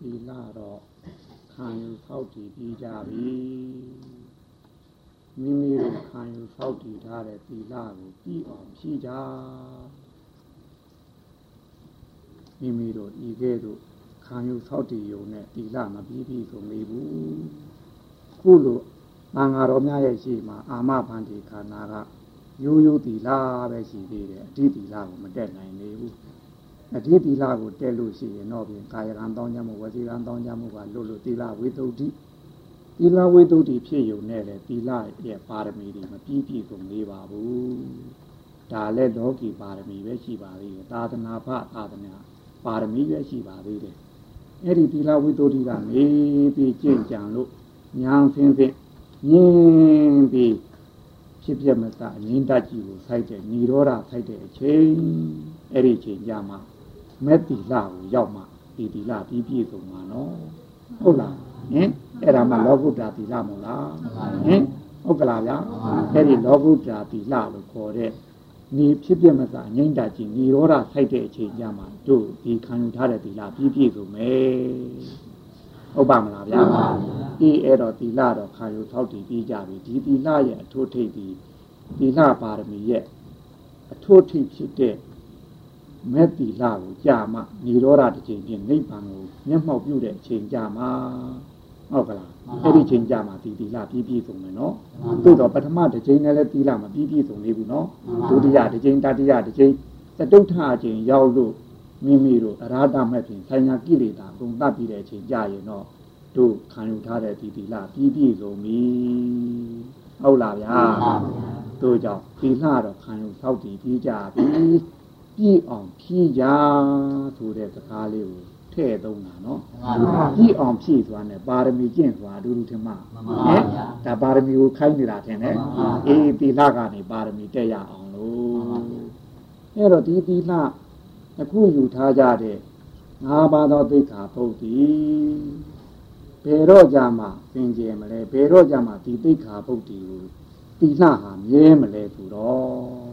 ဒီလာတော့ခံယူဆောက်တည်ပြီးကြပြီမိမိတို့ခံယူဆောက်တည်ထားတဲ့ဒီလာကိုပြီးအောင်ဖြည့်ကြမိမိတို့ဤကဲ့သို့ခံယူဆောက်တည်ရုံနဲ့ဒီလာမပြီးပြီဆိုမေးဘူးခုလိုမင်္ဂါတော်များရဲ့ရှိမှာအာမဘန္တိခန္ဓာကရိုးရိုးတီလာပဲရှိသေးတယ်အတိတီလာကိုမတက်နိုင်နေဘူး အတိတီလာကိုတက်လို့ရှိရင်တော့ပြင်ကာယကံတောင်းကြမှုဝစီကံတောင်းကြမှုကလွတ်လို့တီလာဝိသုဒ္ဓိတီလာဝိသုဒ္ဓိဖြစ်ယုံနဲ့လေတီလာရဲ့ပါရမီတွေမပြည့်ပြည့်စုံနေပါဘူးဒါလည်းလောကီပါရမီပဲရှိပါသေးတယ်သာသနာ့ဘသာသနာပါရမီပဲရှိပါသေးတယ်အဲ့ဒီတီလာဝိသုဒ္ဓိကနေပြီးကြင်ကြံလို့ညာဆင်းဆင်းညင်းပြီးဖြစ်ပြမစအငင်းတတ်ကြီးကိုဆိုက်တဲ့និရောဓဆိုက်တဲ့အချိန်အဲ့ဒီအချိန်ကြမှာ မက်တီလာကိုရောက်မှဒီတီလာပြီးပြည့်စုံမှာနော်ဟုတ်လားဟင်အဲ့ဒါမှလောကုတ္တတီလာမဟုတ်လားဟင်ဟုတ်ကလားဗျာအဲ့ဒီလောကုတ္တတီလာလို့ခေါ်တဲ့နေဖြစ်ပြမစအငိမ့်တကြီးនិရောဓဆိုက်တဲ့အချိန်ကြမှာတို့ဒီခံယူထားတဲ့တီလာပြီးပြည့်စုံမယ်ဟုတ်ပါမလားဗျာအေးအဲ့တော့သီလတော့ခါယူထောက်တည်ပြီးကြပြီဒီသီလရဲ့အထိုးထိပ်ဒီသီလပါရမီရဲ့အထိုးထိပ်ဖြစ်တဲ့ မဲ့သီလကိုကြာမှនិရောဓတစ်ချိန်ပြင်နိဗ္ဗာန်ကိုမျက်မှောက်ပြုတဲ့အချိန်ကြာမှဟုတ်ကလားအဲ့ဒီချိန်ကြာမှဒီသီလပြည့်ပြည့်စုံမယ်နော်သို့တော့ပထမတစ်ချိန်နဲ့လည်းသီလမပြည့်ပြည့်စုံသေးဘူးနော်ဒုတိယတစ်ချိန်တတိယတစ်ချိန်သတုထအချိန်ရောက်လို့မိမိတို့အရာတမဲ့ဖြင့်ဆိုင်ရာကိလေသာကုန်တတ်ပြီးတဲ့အချိန်ကြာရင်တော့တို့ခံယူထားတဲ့ဒီသီလပြည့်ပြည့်စုံပြီဟုတ်လားဗျာတို့ကြောင့်သီလတော့ခံယူသောက်တည်ပြီးကြပြီ ပြည့်အောင်ဖြည့်ကြဆိုတဲ့စကားလေးကိုထည့်သုံးတာနော်ပြည့်အောင်ဖြည့်သွားတယ်ပါရမီကျင့်သွားအတူတူထင်မှာဟဲ့ဒါပါရမီကိုခိုင်းနေတာထင်တယ်အေးသီလကနေပါရမီတက်ရအောင်လို့အဲ့တော့ဒီသီလအခုယူထားကြတဲ့ငါးပါးသောသိက္ခာပုဒ်တိဘယ်တော့ကြမှာသင်ကျင်မလဲဘယ်တော့ကြမှာဒီသိက္ခာပုဒ်တိကိုတိလှဟာမြဲမလဲဆိုတော့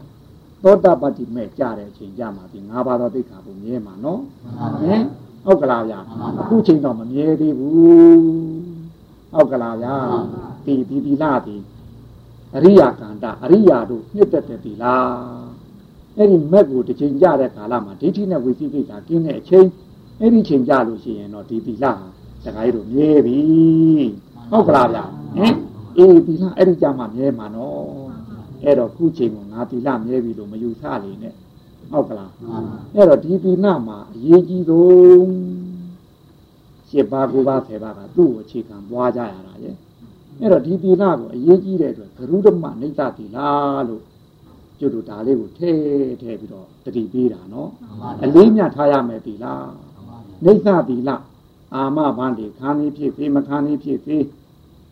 သောတာပတ္တိမဲ့ကြတဲ့အချိန်ကြမှာဒီငါးပါးသောသိက္ခာပုဒ်မြဲမှာနော်ဟင်ဟုတ်ကလားဗျာအခုချိန်တော့မမြဲသေးဘူးဟုတ်ကလားဗျာဒီဒီဒီလာဒီအရိယာကန္တာအရိယာတို့နှစ်သက်တဲ့ဒီလားအဲ့ဒီမက်ကိုတစ်ချိန်ကြတဲ့ကာလမှာဒိဋ္ဌိနဲ့ဝိသိကိစ္စကင်းတဲ့အချိန်အဲ့ဒီချိန်ကြလို့ရှိရင်တော့ဒီသီလတခါကြီးတို့မြဲပြီဟုတ်ကလားဗျဟင်အေးသီလအဲ့ဒီကြမှာမြဲမှာနော် အဲ့တော့ခုချိန်ကငါသီလမြဲပြီလို့မယူဆလေနဲ့ဟုတ်ကလားအဲ့တော့ဒီသီလမှာအရေးကြီးဆုံးရှစ်ပါး၉ပါး၁၀ပါးကသူ့ကိုအခြေခံပွားကြရတာရဲ့အဲ့တော့ဒီသီလကိုအရေးကြီးတဲ့အတွက်ဂရုဓမ္မနိစ္စသီလလို့ကျွတ်တို့ဒါလေးကိုထဲထဲပြီးတော့တတိပေးတာနော်အလေးမြတ်ထားရမယ်ဒီလားနေသဒီလားအာမဘန်းဒီခန်းလေးဖြစ်သေးမခန်းလေးဖြစ်သေး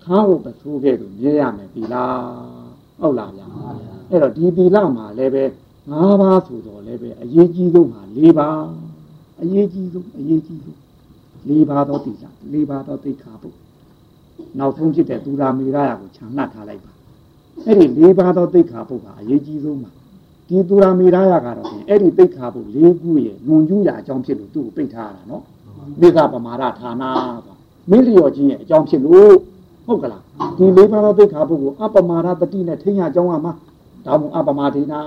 ခန်းကိုပဆိုးခဲ့လို့မြဲရမယ်ဒီလား ဟုတ်လားဗျာအဲ့တော့ဒီဒီလမှာလည်းပဲ၅ပါးဆိုတော့လည်းပဲအရေးကြီးဆုံးဟာ၄ပါးအရေးကြီးဆုံးအရေးကြီးဆုံး၄ပါးသောတိလား၄ပါးသောသိခါပုနောက်ဆုံးဖြစ်တဲ့သူရာမေရယာကိုခြံနှက်ထားလိုက်ပါအဲ့ဒီ၄ပါးသောသိက္ခာပုဒ်ဟာအရေးကြီးဆုံးပါဒီသူရာမေရယကတော့အဲ့ဒီသိက္ခာပုဒ်၄ခုရဲ့ငုံကျူးရာအကြောင်းဖြစ်လို့သူ့ကိုပိတ်ထားရတာနော်မိကပမာဒဌာနပါမင်းလျော်ခြင်းရဲ့အကြောင်းဖြစ်လို့ ဟုတ်ကလားဒီ၄ပါးသောသိက္ခာပုဒ်ကိုအပမာဒတတိနဲ့ထိညာအကြောင်းကမှဒါမှအပမာဒိနာ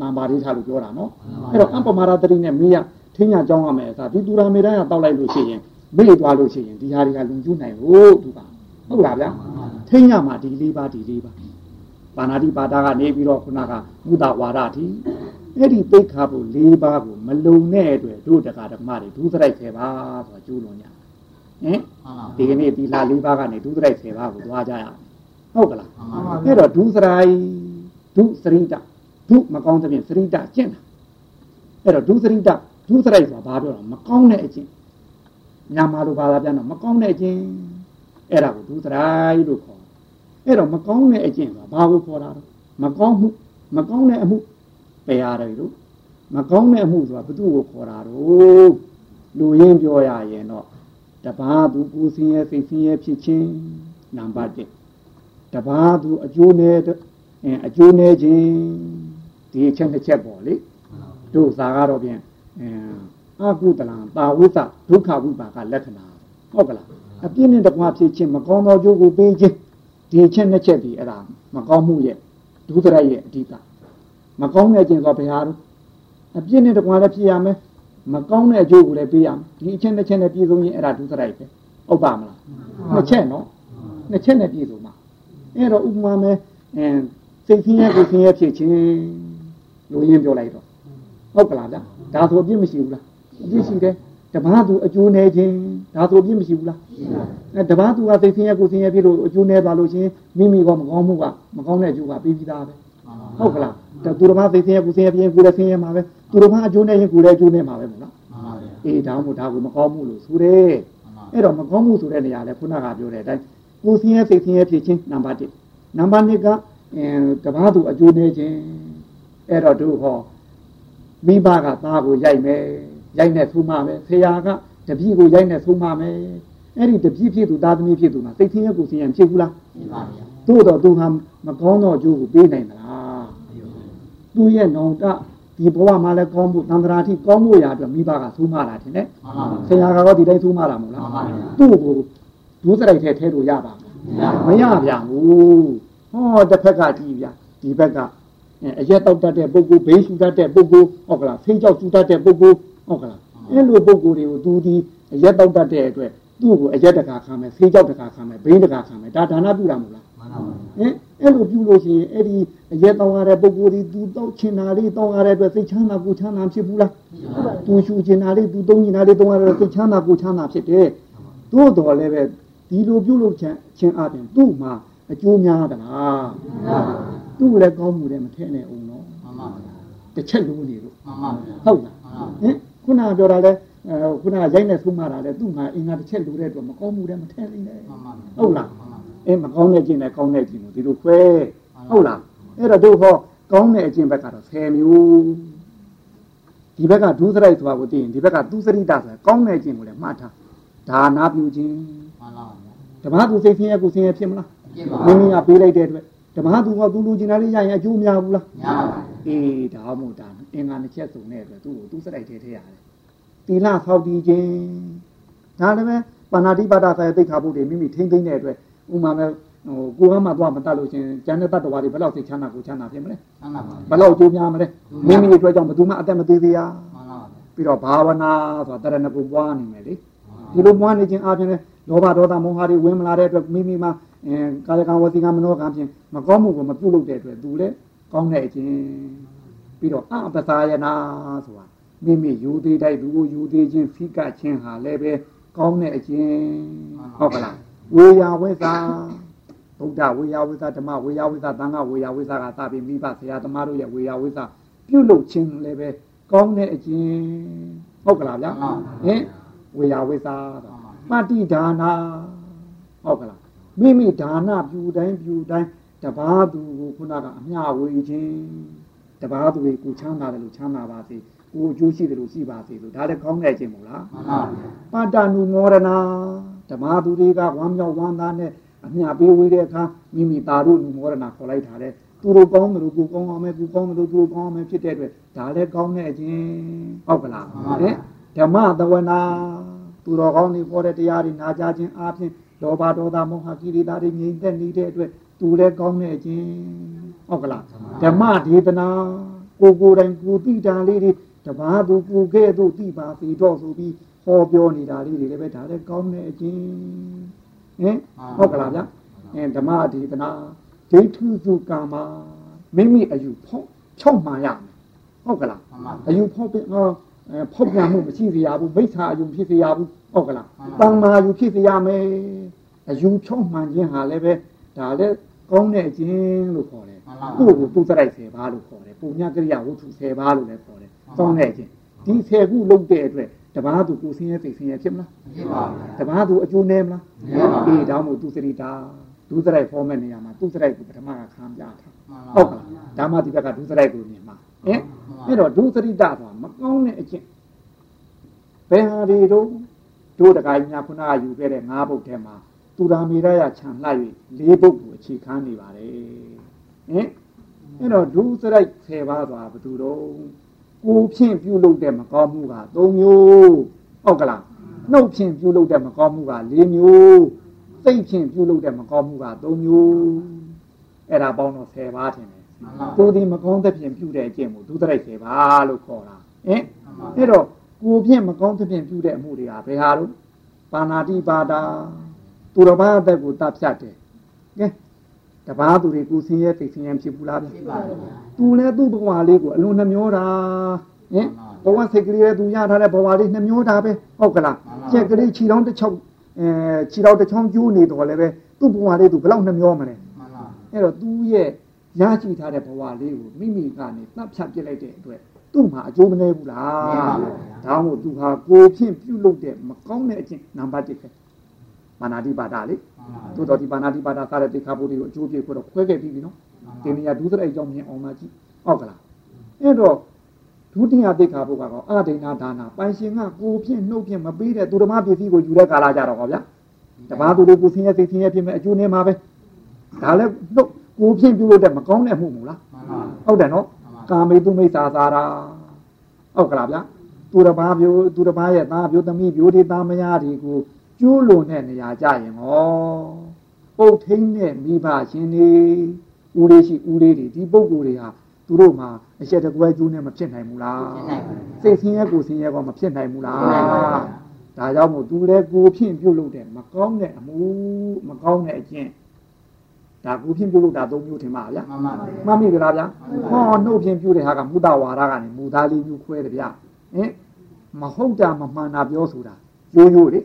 နာပါရိသလို့ပြောတာနော်အဲ့တော့အပမာဒတတိနဲ့မိရထိညာအကြောင်းကမယ်အစားဒီသူရာမေရယတောက်လိုက်လို့ရှိရင်မေ့သွားလို့ရှိရင်ဒီဟာတွေကလုံကျူးနိုင်ဟုတ်သူကဟုတ်လားဗျာထိညာမှာဒီ၄ပါးဒီ၄ပါးပါဏာတိပါဒကနေပြီးတော့ခုနကမုဒဝါဒတိအဲ့ဒီသိခါဖို့၄ပါးကိုမလုံတဲ့အတွက်တို့တက္ကဓမ္မတွေဒုစရိုက်ခေပါဆိုကျိုးလွန်ညာ ဟင်ဒီကနေ့ဒီလာ၄ပါးကနေဒုစရိုက်ခေပါကိုသွားကြရဟုတ်ကလားအဲ့တော့ဒုစရိုက်ဒုစရိတဒုမကောင်းတဲ့ပြင်စရိတကျင့်တာအဲ့တော့ဒုစရိတဒုစရိုက်ဆိုတာဘာပြောတာမကောင်းတဲ့အကျင့်ညာမာလိုဘာသာပြန်တော့မကောင်းတဲ့အကျင့်အဲ့ဒါကိုဒုစရိုက်လို့ခေါ်အဲ့တော့မကောင်းတဲ့အကျင့်ကဘာကိုခေါ်တာတော့မကောင်းမှုမကောင်းတဲ့အမှုပယ်ရတယ်လို့မကောင်းတဲ့အမှုဆိုတာဘု து ကိုခေါ်တာတော့လူရင်းပြောရရင်တော့ တပါးသူပူစင်းရဲ့စိတ်ဆင်းရဲဖြစ်ခြင်းနံပါတ်1တပါးသူအကျိုးနဲ့အဲအကျိုးနဲ့ခြင်းဒီအချက်တစ်ချက်ပေါ့လေတို့သာကတော့ပြန်အဲအကုတလံတာဝိသဒုက္ခဝိပါကလက္ခဏာဟုတ်ကလားအပြင်းနဲ့တကွာဖြစ်ခြင်းမကောင်းသောကျိုးကိုပေးခြင်းဒီချက်နှစ်ချက်ဒီအဲ့ဒါမကောင်းမှုရဲ့ဒုစရိုက်ရဲ့အဓိကမကောင်းတဲ့ခြင်းဆိုဘယ်ဟာတော့အပြင်းနဲ့တကွာလည်းဖြစ်ရမယ် မကောင်းတဲ့အကျိုးကိုလည်းပေးရမယ်ဒီအချက်နှစ်ချက်နဲ့ပြည့်စုံရင်အဲ့ဒါဒုစရိုက်ပဲဟုတ်ပါမလားနှစ်ချက်နော်နှစ်ချက်နဲ့ပြည့်စုံမှာအဲ့တော့ဥပမာမဲ့အဲစိတ်ဆင်းရဲကိုဆင်းရဲဖြစ်ခြင်းလို့ရင်းပြောလိုက်တော့ဟုတ်ကလားဗျာဒါဆိုအပြစ်မရှိဘူးလားအပြစ်ရှိတယ်တပားသူအကျိုးနေခြင်းဒါဆိုအပြစ်မရှိဘူးလားအဲတပားသူကစိတ်ဆင်းရဲကိုဆင်းရဲဖြစ်လို့အကျိုးနေပါလို့ရှင်မိမိကမကောင်းမှုကမကောင်းတဲ့အကျိုးကပြီးပြီးသားပဲဟုတ်ကလားသူတော်မစိတ်ဆင်းရဲကိုဆင်းရဲဖြစ်ရင်ကိုယ်လည်းဆင်းရဲမှာပဲ သူတော်မအကျိုးနေရင်ကိုယ်လည်းအကျိုးနေမှာပဲမို့လားအေးဒါမှမဟုတ်ဒါကိုမကောင်းမှုလို့ဆိုတယ်အဲ့တော့မကောင်းမှုဆိုတဲ့နေရာလဲခုနကပြောတဲ့အတိုင်းကိုယ်ဆင်းရဲစိတ်ဆင်းရဲဖြစ်ခြင်းနံပါတ်1နံပါတ်2ကအဲတပားသူအကျိုးနေခြင်းအဲ့တော့တို့ဟောမိဘကသားကိုရိုက်မယ်ရိုက်နဲ့သုံးမမယ်ဆရာကတပည့်ကိုရိုက်နဲ့သုံးမမယ်အဲ့ဒီတပည့်ဖြစ်သူသားသမီးဖြစ်သူမှာစိတ်ဆင်းရဲကိုဆင်းရဲဖြစ်ဘူးလားဖြစ်ပါဗျာတို့တော့သူဟာမကောင်းတော့အကျိုးကိုပေးနိုင်သလားသူရဲ့နောင်တ ဒီဘဝမှာလည်းကောင်းမှုသံဃာတိကောင်းမှုရာအတွက်မိဘကသုံးမတာတင်နဲ့ဆရာကတော့ဒီတိုင်းသုံးမတာမဟုတ်လားသူ့ကိုဒုစရိုက်ထဲထဲလို့ရပါမရဗျာဘူးဟောတစ်ဖက်ကကြည့်ဗျာဒီဘက်ကအရက်တောက်တတ်တဲ့ပုဂ္ဂိုလ်ဘေးရှူတတ်တဲ့ပုဂ္ဂိုလ်ဟုတ်ကလားဖိကြောက်ရှူတတ်တဲ့ပုဂ္ဂိုလ်ဟုတ်ကလားအဲ့လိုပုဂ္ဂိုလ်တွေကိုသူဒီအရက်တောက်တတ်တဲ့အတွက်သူ့ကိုအရက်တကာခံမယ်ဖိကြောက်တကာခံမယ်ဘေးတကာခံမယ်ဒါဒါနပြုတာမဟုတ်လားမှန်ပါပါဟင် အဲ့လိုပြုလို့ရှိရင်အဲ့ဒီအရက်တောင်းရတဲ့ပုဂ္ဂိုလ်ဒီသူတောက်ချင်တာလေးတောင်းရတဲ့အတွက်စိတ်ချမ်းသာကိုချမ်းသာဖြစ်ဘူးလားသူရှူချင်တာလေးသူတုံးချင်တာလေးတုံးရတဲ့စိတ်ချမ်းသာကိုချမ်းသာဖြစ်တယ်သို့တော်လည်းပဲဒီလိုပြုလုပ်ခြင်းချင်းအပြင်သူ့မှာအကျိုးများသလားသူ့လည်းကောင်းမှုလည်းမထည့်နဲ့အောင်နော်မှန်ပါဗျာတစ်ချက်လုံးနေလို့မှန်ပါဗျာဟုတ်လားဟင်ခုနပြောတာလဲခုနရိုက်နေဆုံးမတာလဲသူ့မှာအင်္ဂါတစ်ချက်လိုတဲ့အတွက်မကောင်းမှုလည်းမထည့်နိုင်နဲ့ဟုတ်လား အဲမကောင်းတဲ့ကျင့်နဲ့ကောင်းတဲ့ကျင့်ကိုဒီလိုခွဲဟုတ်လားအဲ့တော့တို့ဟောကောင်းတဲ့အကျင့်ဘက်ကတော့10မျိုးဒီဘက်ကဒုစရိုက်ဆိုတာကိုသိရင်ဒီဘက်ကသူစရိတဆိုတာကောင်းတဲ့အကျင့်ကိုလည်းမှတ်ထားဒါနာပြုခြင်းမှန်ပါဗျာဓမ္မသူစိတ်ဆင်းရဲကိုဆင်းရဲဖြစ်မလားမိမိကပေးလိုက်တဲ့အတွက်ဓမ္မသူကသူလူကျင်တာလေးရရင်အကျိုးများဘူးလားများပါဘူးအေးဒါမှမဟုတ်ဒါအင်္ဂါနှစ်ချက်စုံတဲ့အတွက်သူ့ကိုသူစရိုက်ထဲထဲရတယ်တီလဖောက်တည်ခြင်းဒါလည်းပဲပါဏာတိပါဒဆိုင်သိခါဖို့တွေမိမိထိမ့်သိမ့်တဲ့အတွက် ဥမာမဲ့ဟိုကိုကမှသွားမတတ်လို့ရှင်ကျန်တဲ့တတ္တဝါတွေဘယ်လောက်သိချမ်းသာကိုချမ်းသာဖြစ်မလဲမှန်ပါပါဘယ်လောက်အကျိုးများမလဲမိမိအတွက်ကြောင့်ဘယ်သူမှအသက်မသေးသေးရမှန်ပါပါပြီးတော့ဘာဝနာဆိုတာတရဏဂုပွားနေမယ်လေဒီလိုပွားနေခြင်းအပြင်လောဘဒေါသမောဟတွေဝင်မလာတဲ့အတွက်မိမိမှာအဲကာယကံဝစီကံမနောကံဖြင့်မကောင်းမှုကိုမပြုလုပ်တဲ့အတွက်သူလည်းကောင်းတဲ့အခြင်းပြီးတော့အပသာယနာဆိုတာမိမိယူသေးတိုက်သူကိုယူသေးခြင်းဖိကခြင်းဟာလည်းပဲကောင်းတဲ့အခြင်းဟုတ်ကလား ဝေယဝိသာဗုဒ္ဓဝေယဝိသာဓမ္မဝေယဝိသာသံဃဝေယဝိသာကသာပြီးမိဘဆရာသမားတို့ရဲ့ဝေယဝိသာပြုလုပ်ခြင်းလည်းပဲကောင်းတဲ့အခြင်းဟုတ်ကလားဗျာဟင်ဝေယဝိသာပฏิဒါနာဟုတ်ကလားမိမိဒါနပြုတိုင်းပြုတိုင်းတပါးသူကိုခုနကအမျှဝေခြင်းတပါးသူကိုချမ်းသာတယ်လို့ချမ်းသာပါစေကိုအကျိုးရှိတယ်လို့ရှိပါစေလို့ဒါလည်းကောင်းတဲ့ခြင်းမို့လားမှန်ပါဗျာပတ္တနုမောရဏ ဓမ္မသူတွေကဝမ်းမြောက်ဝမ်းသာနဲ့အမျှပေးဝေးတဲ့အခါမိမိတာတို့နုမောရဏခေါ်လိုက်တာလေသူတို့ကောင်းတယ်လို့ကိုကောင်းအောင်မယ်ကိုကောင်းတယ်လို့သူတို့ကောင်းအောင်မယ်ဖြစ်တဲ့အတွက်ဒါလည်းကောင်းတဲ့ခြင်းဟုတ်ကလားဟဲ့ဓမ္မသဝနာသူတော်ကောင်းတွေခေါ်တဲ့တရားတွေနာကြားခြင်းအပြင်လောဘဒေါသမောဟကိလေသာတွေငြိမ်သက်နေတဲ့အတွက်သူလည်းကောင်းတဲ့ခြင်းဟုတ်ကလားဓမ္မဒေသနာကိုကိုယ်တိုင်ကိုတိတာလေးတွေတပါးသူကိုခဲ့သူတိပါစီတော့ဆိုပြီး ဟောပြောနေတာလေးတွေလည်းပဲဒါလည်းကောင်းတဲ့ခြင်းဟင်ဟုတ်ကလားဗျအဲဓမ္မဒေသနာဒိဋ္ဌုစုကာမမိမိအယူဖောက်ချောက်မှန်ရမယ်ဟုတ်ကလားအယူဖောက်ပြီးဟောဖောက်ပြန်မှုမရှိစေရဘူးမိစ္ဆာအယူဖြစ်စေရဘူးဟုတ်ကလားတန်မာယူဖြစ်စေရမယ်အယူဖြောင်းမှန်ခြင်းဟာလည်းပဲဒါလည်းကောင်းတဲ့အခြင်းလို့ခေါ်တယ်ကိုယ့်ကိုပုသရိုက်ဆယ်ပါလို့ခေါ်တယ်ပုံညကရိယာဝတ္ထုဆယ်ပါလို့လည်းခေါ်တယ်ကောင်းတဲ့အခြင်းဒီဆယ်ခုလုံးတဲ့အတွက် တပားသူကိုဆင်းရဲသိဆင်းရဲဖြစ်မလားဖြစ်ပါဘူးတပားသူအကျိုးနည်းမလားအေးဒါမှမဟုတ်သူစရိတာဒုစရိုက် format နေရာမှာသူစရိုက်ကိုပထမကခံပြထားဟုတ်ကလားဒါမှဒီဘက်ကဒုစရိုက်ကိုမြင်မှာဟင်အဲ့တော့ဒုစရိတာဆိုတာမကောင်းတဲ့အခြင်းဘယ်ဟာတွေတော့တို့တကကြီးများခုနကယူခဲ့တဲ့ငါးပုတ်ထဲမှာသူရာမေရယခြံလှ၍လေးပုတ်ကိုအခြေခံနေပါတယ်ဟင်အဲ့တော့ဒုစရိုက်10ပါးသွားဘယ်သူတော့ ကိုဖြင့်ပြုလုပ်တဲ့မကောင်းမှုက၃မျိုးဟုတ်ကလားနှုတ်ဖြင့်ပြုလုပ်တဲ့မကောင်းမှုက၄မျိုးစိတ်ဖြင့်ပြုလုပ်တဲ့မကောင်းမှုက၃မျိုးအဲ့ဒါပေါင်းတော့10ပါးထင်တယ်ကိုဒီမကောင်းတဲ့ဖြင့်ပြုတဲ့အကျင့်ကိုဒုသရိုက်10ပါးလို့ခေါ်တာဟင်အဲ့တော့ကိုဖြင့်မကောင်းတဲ့ဖြင့်ပြုတဲ့အမှုတွေကဘယ်ဟာလို့ပါဏာတိပါဒာသူတော်ဘာအသက်ကိုတတ်ဖြတ်တယ်ကဲ တပားသူတွေကိုဆင်းရဲသိဆင်းရဲဖြစ်ဘူးလားဗျဖြစ်ပါဘူးသူလည်းသူ့ဘဝလေးကိုအလွန်နှမျောတာဟင်ဘဝစိတ်ကလေးရဲ့သူရထားတဲ့ဘဝလေးနှမျောတာပဲဟုတ်ကလားကျက်ကလေးခြေတော်တစ်ချောင်းအဲခြေတော်တစ်ချောင်းကျိုးနေတော့လည်းပဲသူ့ဘဝလေးသူဘယ်လောက်နှမျောမလဲအဲ့တော့သူ့ရဲ့ရရှိထားတဲ့ဘဝလေးကိုမိမိကနေသတ်ဖြတ်ပြစ်လိုက်တဲ့အတွက်သူ့မှာအကျိုးမနေဘူးလားဒါမှမဟုတ်သူဟာကိုဖြင့်ပြုတ်လုပ်တဲ့မကောင်းတဲ့အကျင့်နံပါတ်1ပဲ မာနာတိပါဒလေသို့တော်ဒီပါဏာတိပါဒစားတဲ့တိခါဖို့တွေကိုအကျိုးပြေဖို့တော့ခွဲခဲ့ပြီးပြီနော်ဒီနေရာဒုစရိုက်ကြောင့်မြင်အောင်မှကြည့်ဟုတ်ကလားအဲ့တော့ဒုတိယတိခါဖို့ကတော့အဒိဏဒါနာပိုင်ရှင်ကကိုဖြင့်နှုတ်ဖြင့်မပေးတဲ့သူဓမ္မပစ္စည်းကိုယူတဲ့ကာလကြတော့ဟောဗျာတပားသူတွေကိုဆင်းရဲသိဆင်းရဲဖြစ်မဲ့အကျိုးနေမှာပဲဒါလည်းနှုတ်ကိုဖြင့်ပြုလို့တဲ့မကောင်းတဲ့မှုမို့လားဟုတ်တယ်နော်ကာမေတုမိစ္ဆာသာရာဟုတ်ကလားဗျာသူတစ်ပါးမျိုးသူတစ်ပါးရဲ့သားမျိုးသမီးမျိုးဒီသားမယားတွေကို ကျိုးလွန်တဲ့နေရာကြရင်ဟောပုတ်ထင်းတဲ့မိဘရှင်တွေဦးလေးရှိဦးလေးတွေဒီပုဂ္ဂိုလ်တွေဟာသူတို့မှာအချက်တကွဲကျိုးနဲ့မဖြစ်နိုင်ဘူးလားစိတ်ဆင်းရဲကိုဆင်းရဲကောမဖြစ်နိုင်ဘူးလားဒါကြောင့်မို့သူလည်းကိုဖြင့်ပြုတ်လို့တဲ့မကောင်းတဲ့အမှုမကောင်းတဲ့အကျင့်ဒါကိုဖြင့်ပြုတ်လို့တာသုံးမျိုးထင်ပါဗျာမှန်ပါမှန်ပြီလားဗျာဟောနှုတ်ဖြင့်ပြုတ်တဲ့ဟာကမူတဝါဒကနေမူသားလေးမျိုးခွဲတယ်ဗျာဟင်မဟုတ်တာမမှန်တာပြောဆိုတာရိုးရိုးလေ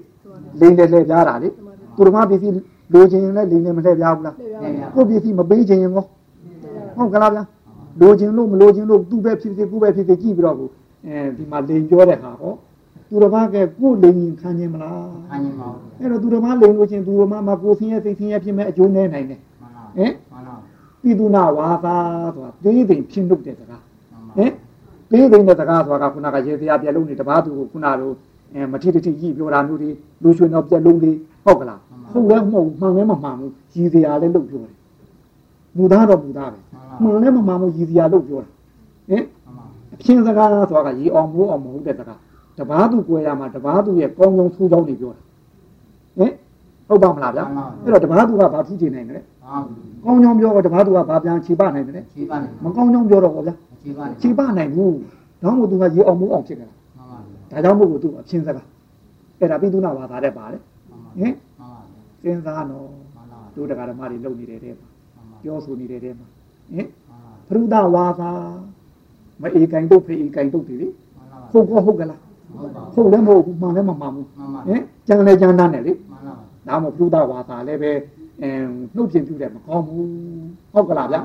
လိန်တယ်လှည့်ပြားတာလေသူတော်မပစ္စည်းလိုချင်ရင်လည်းလိန်တယ်မလှည့်ပြားဘူးလားကိုပစ္စည်းမပေးချင်ရင်ကောဟုတ်ကလားဗျာလိုချင်လို့မလိုချင်လို့သူ့ပဲဖြစ်ဖြစ်ကိုပဲဖြစ်ဖြစ်ကြည့်ပြီးတော့ကိုအဲဒီမှာလိန်ပြောတဲ့ဟာဟောသူတော်မကကိုလိန်ခံခြင်းမလားခံခြင်းပါအဲ့တော့သူတော်မလိန်လို့ချင်းသူတော်မမှာကိုဆင်းရဲစိတ်ဆင်းရဲဖြစ်မဲ့အကျိုးနည်းနိုင်တယ်ဟင်ပြည်သူနာဝါသာဆိုတာသေးသိဖြစ်လို့တဲ့စကားဟင်သေးသိတဲ့စကားဆိုတာကခုနကရေစရာပြက်လုံးနေတပားသူကိုခုနတို့ အဲမထီတထီကြီးပြောတာမျိုးတွေလူရွှေတော့ပြက်လုံးလေးဟုတ်ကလားဟုတ်လဲမဟုတ်မှန်လဲမမှန်ဘူးရည်စရာလည်းလုပ်ပြောတယ်မူသားတော့မူသားပဲမှန်လဲမမှန်ဘူးရည်စရာလုပ်ပြောတာဟင်အဖြစ်စကားဆိုတာကရည်အောင်မိုးအောင်မဟုတ်တဲ့စကားတပားသူကိုယ်ရမှာတပားသူရဲ့ကောင်းကောင်းဆိုးကြောင်းတွေပြောတာဟင်ဟုတ်ပါမလားဗျာအဲ့တော့တပားသူကဘာဖြစ်နေနိုင်လဲကောင်းကြောင်းပြောတော့တပားသူကဘာပြန်ခြေပနိုင်တယ်ခြေပနိုင်မကောင်းကြောင်းပြောတော့ဟောဗျာခြေပနိုင်ဘူးတော့မို့သူကရည်အောင်မိုးအောင်ဖြစ်ကြတာ ဒါကြောင့်မို့ကိုသူအချင်းစကားအဲ့ဒါပိသုနာဘာသာတဲ့ပါတယ်ဟင်စဉ်းစားတော့တို့တရားဓမ္မတွေလုပ်နေတဲ့တဲ့မှာပြောဆိုနေတဲ့တဲ့မှာဟင်ဖရုဒဝါသာမအေကင်တို့ဖေအေကင်တို့တွေလေဟုတ်ကောဟုတ်ကလားဟုတ်လည်းမဟုတ်ဘူးမှန်လည်းမမှန်ဘူးဟင်ကြံလည်းကြံတန်းတယ်လေဒါမှမဟုတ်ဖရုဒဝါသာလည်းပဲအဲနှုတ်ပြင်ပြတယ်မကောင်းဘူးဟုတ်ကလားဗျ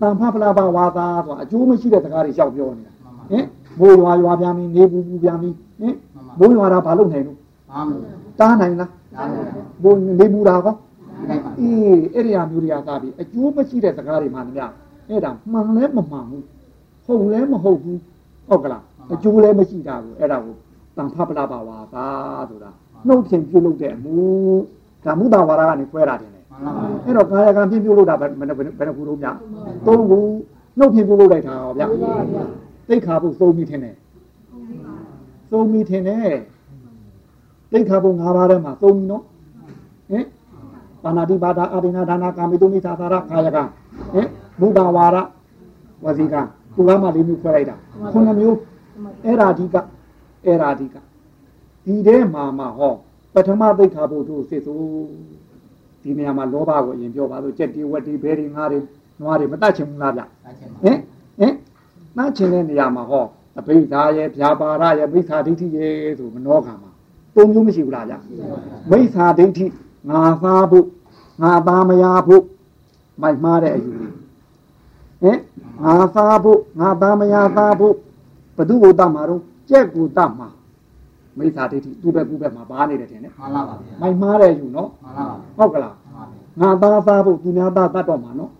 တန်ဖဖလာပါဝါသာဆိုတာအကျိုးမရှိတဲ့စကားတွေလျှောက်ပြောနေတာဟင် မိုးရွာရွာပြန်ပြီနေပူပူပြန်ပြီဟင်မိုးရွာတာဘာလုပ်နိုင်လို့တားနိုင်လားမိုးနေပူတာကောအေးအဲ့ဒီအမျိုးတွေကသာပြီအကျိုးမရှိတဲ့စကားတွေမှန်များအဲ့ဒါမှန်လဲမမှန်ဘူးဟုတ်လဲမဟုတ်ဘူးဟုတ်ကလားအကျိုးလည်းမရှိတာကိုအဲ့ဒါကိုတန်ဖပလာပါဝါသာဆိုတာနှုတ်ဖြင့်ပြုလုပ်တဲ့အမှုဒါမုဒ္ဒဝါဒကနေခွဲတာတယ်အဲ့တော့ကာယကံဖြင့်ပြုလုပ်တာဘယ်ဘယ်နှခုလုံးများသုံးခုနှုတ်ဖြင့်ပြုလုပ်လိုက်တာဟောဗျ သိခါဖို့သုံးပြီးထင်တယ်သုံးပြီးထင်တယ်သိခါဖို့၅ပါးထဲမှာသုံးပြီးနော်ဟင်ပါဏာတိပါဒအာဒိနာဒါနာကာမိတုမိသာသာရကာယကဟင်ဘုဒ္ဓဝါရဝစီကသူကမှလေးမျိုးခွဲလိုက်တာခုနှစ်မျိုးအဲ့ရာဒီကအဲ့ရာဒီကဒီထဲမှာမှဟောပထမသိခါဖို့တို့စစ်ဆိုဒီနေရာမှာလောဘကိုအရင်ပြောပါလို့ကြက်တီဝက်တီဘဲတွေငါးတွေနွားတွေမတတ်ချင်ဘူးလားဗျဟင်ဟင် တတ်ချင်တဲ့နေရာမှာဟောအဘိဓါရဲ့ဗျာပါရရဲ့မိစ္ဆာဒိဋ္ဌိရဲ့ဆိုမနှောခံမှာသုံးမျိုးမရှိဘူးလားဗျမိစ္ဆာဒိဋ္ဌိငါသားဖို့ငါသားမယားဖို့မိုက်မှားတဲ့အယူဟင်ငါသားဖို့ငါသားမယားသားဖို့ဘသူ့ကိုတတ်မှာတော့ကြက်ကိုတတ်မှာမိစ္ဆာဒိဋ္ဌိသူ့ဘက်ကူ့ဘက်မှာပါနေတယ်ထင်တယ်မှန်ပါပါမိုက်မှားတဲ့ယူနော်မှန်ပါပါဟုတ်ကလားငါသားသားဖို့သူများသားတတ်တော့မှာနော်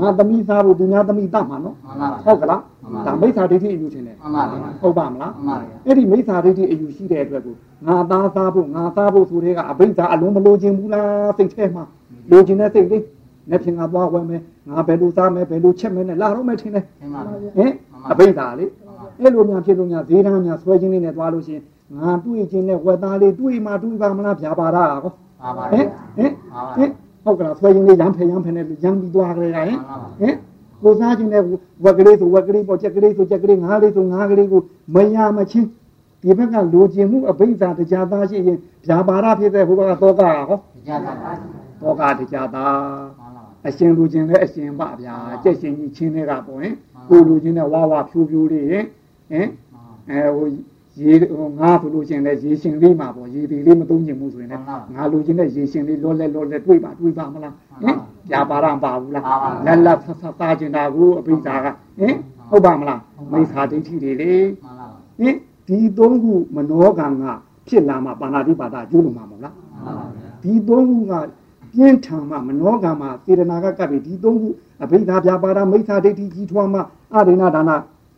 ငါသမီးသားဖို့သူများသမီးတတ်မှာနော်ဟုတ်ကလား ဒါမိစ္ဆာဒိဋ္ဌိအယူရှင်တယ်ဟုတ်ပါမလားအဲ့ဒီမိစ္ဆာဒိဋ္ဌိအယူရှိတဲ့အတွက်ကိုငါသားသားဖို့ငါသားဖို့ဆိုတဲ့ကအဘိဓါအလုံးမလိုချင်ဘူးလားစိတ်ထဲမှာလိုချင်တဲ့စိတ်လေးနဲ့ဖြင့်ငါသွားဝဲမယ်ငါဘယ်လိုစားမယ်ဘယ်လိုချက်မယ်နဲ့လာတော့မယ်ထင်တယ်ဟင်အဘိဓါလေအဲ့လိုများဖြစ်လို့များဈေးတန်းများဆွဲခြင်းလေးနဲ့သွားလို့ရှိရင်ငါတွေးခြင်းနဲ့ဝက်သားလေးတွေးမှတွေးပါမလားဖြာပါတာကောပါပါဟင်ဟင်ဟင်ဟုတ်ကလားဆွဲခြင်းလေးရမ်းဖယ်ရမ်းဖယ်နဲ့ရမ်းပြီးသွားကြရဟင်ဟင် ကိုစားခြင်းနဲ့ဝက်ကလေးဆိုဝက်ကလေးပေါ့ချက်ကလေးဆိုချက်ကလေးငါးလေးဆိုငါးကလေးကိုမရမချင်းဒီဘက်ကလိုချင်မှုအဘိဓါတရားသားရှိရင်ဗျာပါရဖြစ်တဲ့ဘုရားသောကဟောတရားသားသောကတရားသားအရှင်လူချင်းလည်းအရှင်ပါဗျာကြက်ရှင်ကြီးချင်းတွေကပေါ့ဟင်ကိုလူချင်းနဲ့ဝါဝါဖြူဖြူလေးဟင်ဟင်အဲဟို ရေငါဆိုလို့ရှင်လည်းရေရှင်လေးမှာပေါ့ရေဒီလေးမသုံးချင်ဘူးဆိုရင်လည်းငါလူချင်းနဲ့ရေရှင်လေးလောလဲလောလဲတွေးပါတွေးပါမလားဟင်ပြာပါရမပါဘူးလားလက်လက်ဖဖသားကျင်တာကိုအပိဓာကဟင်ဟုတ်ပါမလားမိစ္ဆာဒိဋ္ဌိတွေလေဟင်ဒီသုံးခုမနောကံကဖြစ်လာမှပါဏာတိပါဒကျိုးလို့မှာမဟုတ်လားဒီသုံးခုကပြင်းထန်မှမနောကံမှာစေတနာကကပ်ပြီးဒီသုံးခုအဘိဓါပြပါဒမိစ္ဆာဒိဋ္ဌိကြီးထွားမှအရိဏဒါန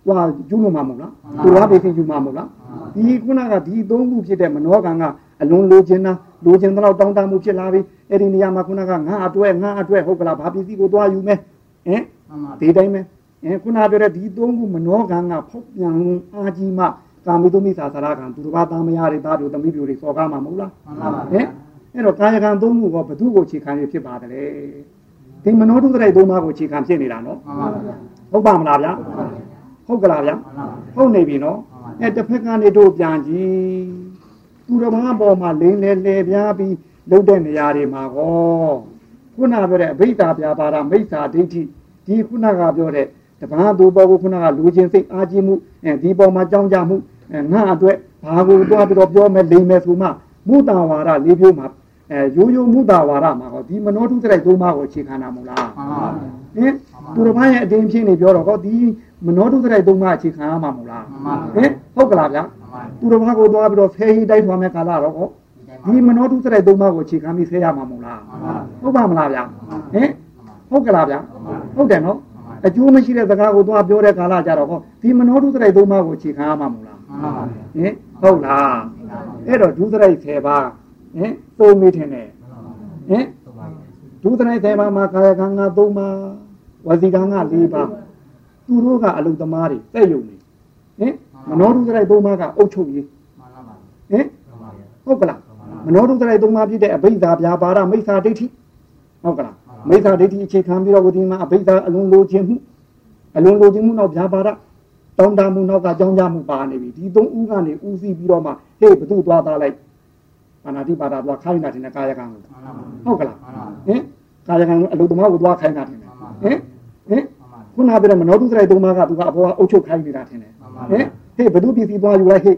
ဟွာကျူးလို့မှာမဟုတ်လားသူဝါပေသိကျူးမှာမဟုတ်လား ဒီခုနကဒီသုံးခုဖြစ်တဲ့မနောကံကအလွန်လိုချင်တာလိုချင်တော့တောင်းတမှုဖြစ်လာပြီအဲ့ဒီနေရာမှာခုနကငါအတွဲငါအတွဲဟုတ်ကလားဘာပစ္စည်းကိုသွားယူမယ်ဟင်ဒီတိုင်းပဲအဲခုနပြောတဲ့ဒီသုံးခုမနောကံကဖောက်ပြန်အာကြီးမှကာမိတုမိသာသရကံသူတစ်ပါးသားမယားတွေသားတို့သမီးပြိုတွေစော်ကားမှာမဟုတ်လားဟင်အဲ့တော့ကာယကံသုံးခုကဘသူ့ကိုခြေခံရဖြစ်ပါတယ်ဒီမနောတုတ္တရိုက်သုံးပါးကိုခြေခံဖြစ်နေတာနော်ဟုတ်ပါမလားဗျာဟုတ်ကလားဗျာဟုတ်နေပြီနော် အဲတစ်ဖက်ကနေတို့ပြန်ကြည့်သူတော်ဘာပေါ်မှာလိမ့်လေလေပြားပြီးလှုပ်တဲ့နေရာတွေမှာကောခုနပြောတဲ့အဘိဓါပြာပါဒမိစ္ဆာဒိဋ္ဌိဒီခုနကပြောတဲ့တပန်းသူပေါ်ကိုခုနကလူချင်းစိတ်အားကြီးမှုအဲဒီပေါ်မှာကြောင်းကြမှုငါအတွက်ဘာကိုတော့ပြီးတော့ပြောမယ်လိမ့်မယ်ဆိုမှမုတာဝါဒလေးပြိုးမှာအဲရိုးရိုးမုတာဝါဒမှာဟောဒီမနောတုတ္တရိုက်သုံးပါးကိုအခြေခံတာမို့လားဟင် သူတော်ဘာရဲ့အတင်းဖြစ်နေပြောတော့ဟောဒီမနောတုတ္တရိုက်သုံးပါးအခြေခံရမှာမို့လားဟင်ဟုတ်ကလားဗျာသူတော်ဘာကိုသွားပြီးတော့ဖဲဟိတိုက်ထွားမဲ့ကာလတော့ဟောဒီမနောတုတ္တရိုက်သုံးပါးကိုအခြေခံပြီးဆဲရမှာမို့လားဟုတ်ပါမလားဗျာဟင်ဟုတ်ကလားဗျာဟုတ်တယ်နော်အကျိုးမရှိတဲ့စကားကိုသွားပြောတဲ့ကာလကြတော့ဟောဒီမနောတုတ္တရိုက်သုံးပါးကိုအခြေခံရမှာမို့လားဟင်ဟုတ်လားအဲ့တော့ဒုစရိုက်10ပါးဟင်သုံးမိထင်တယ်ဟင်ဒုစရိုက်10ပါးမှာကာယကံက3ပါး ဝစီကံက4ပါးသူတို့ကအလုံသမားတွေတဲ့ယုံနေဟင်မနောဒုစရိုက်3ပါးကအုတ်ချုပ်ရေးဟင်ဟုတ်ကလားမနောဒုစရိုက်3ပါးဖြစ်တဲ့အဘိဓါဗျာပါဒမိစ္ဆာဒိဋ္ဌိဟုတ်ကလားမိစ္ဆာဒိဋ္ဌိအခြေခံပြီးတော့ဒီမှာအဘိဓါအလုံးလိုခြင်းမှုအလုံးလိုခြင်းမှုနောက်ဗျာပါဒတောင်းတမှုနောက်ကကြောင်းကြမှုပါနေပြီဒီသုံးဦးကနေဦးစီးပြီးတော့မှဟေ့ဘသူသွားသားလိုက်အာနာတိပါဒသွားခိုင်းတာတင်ကာယကံကိုဟုတ်ကလားဟင်ကာယကံအလုသမားကိုသွားခိုင်းတာတင် ဟင်ဟင်ခုနကပြောမနောတုစရိုက်သုံးပါးကသူကအပေါ်ကအုပ်ချုပ်ခိုင်းနေတာတင်ဟင်ဟေ့ဘသူပြည်စီသွားယူလိုက်ဟေ့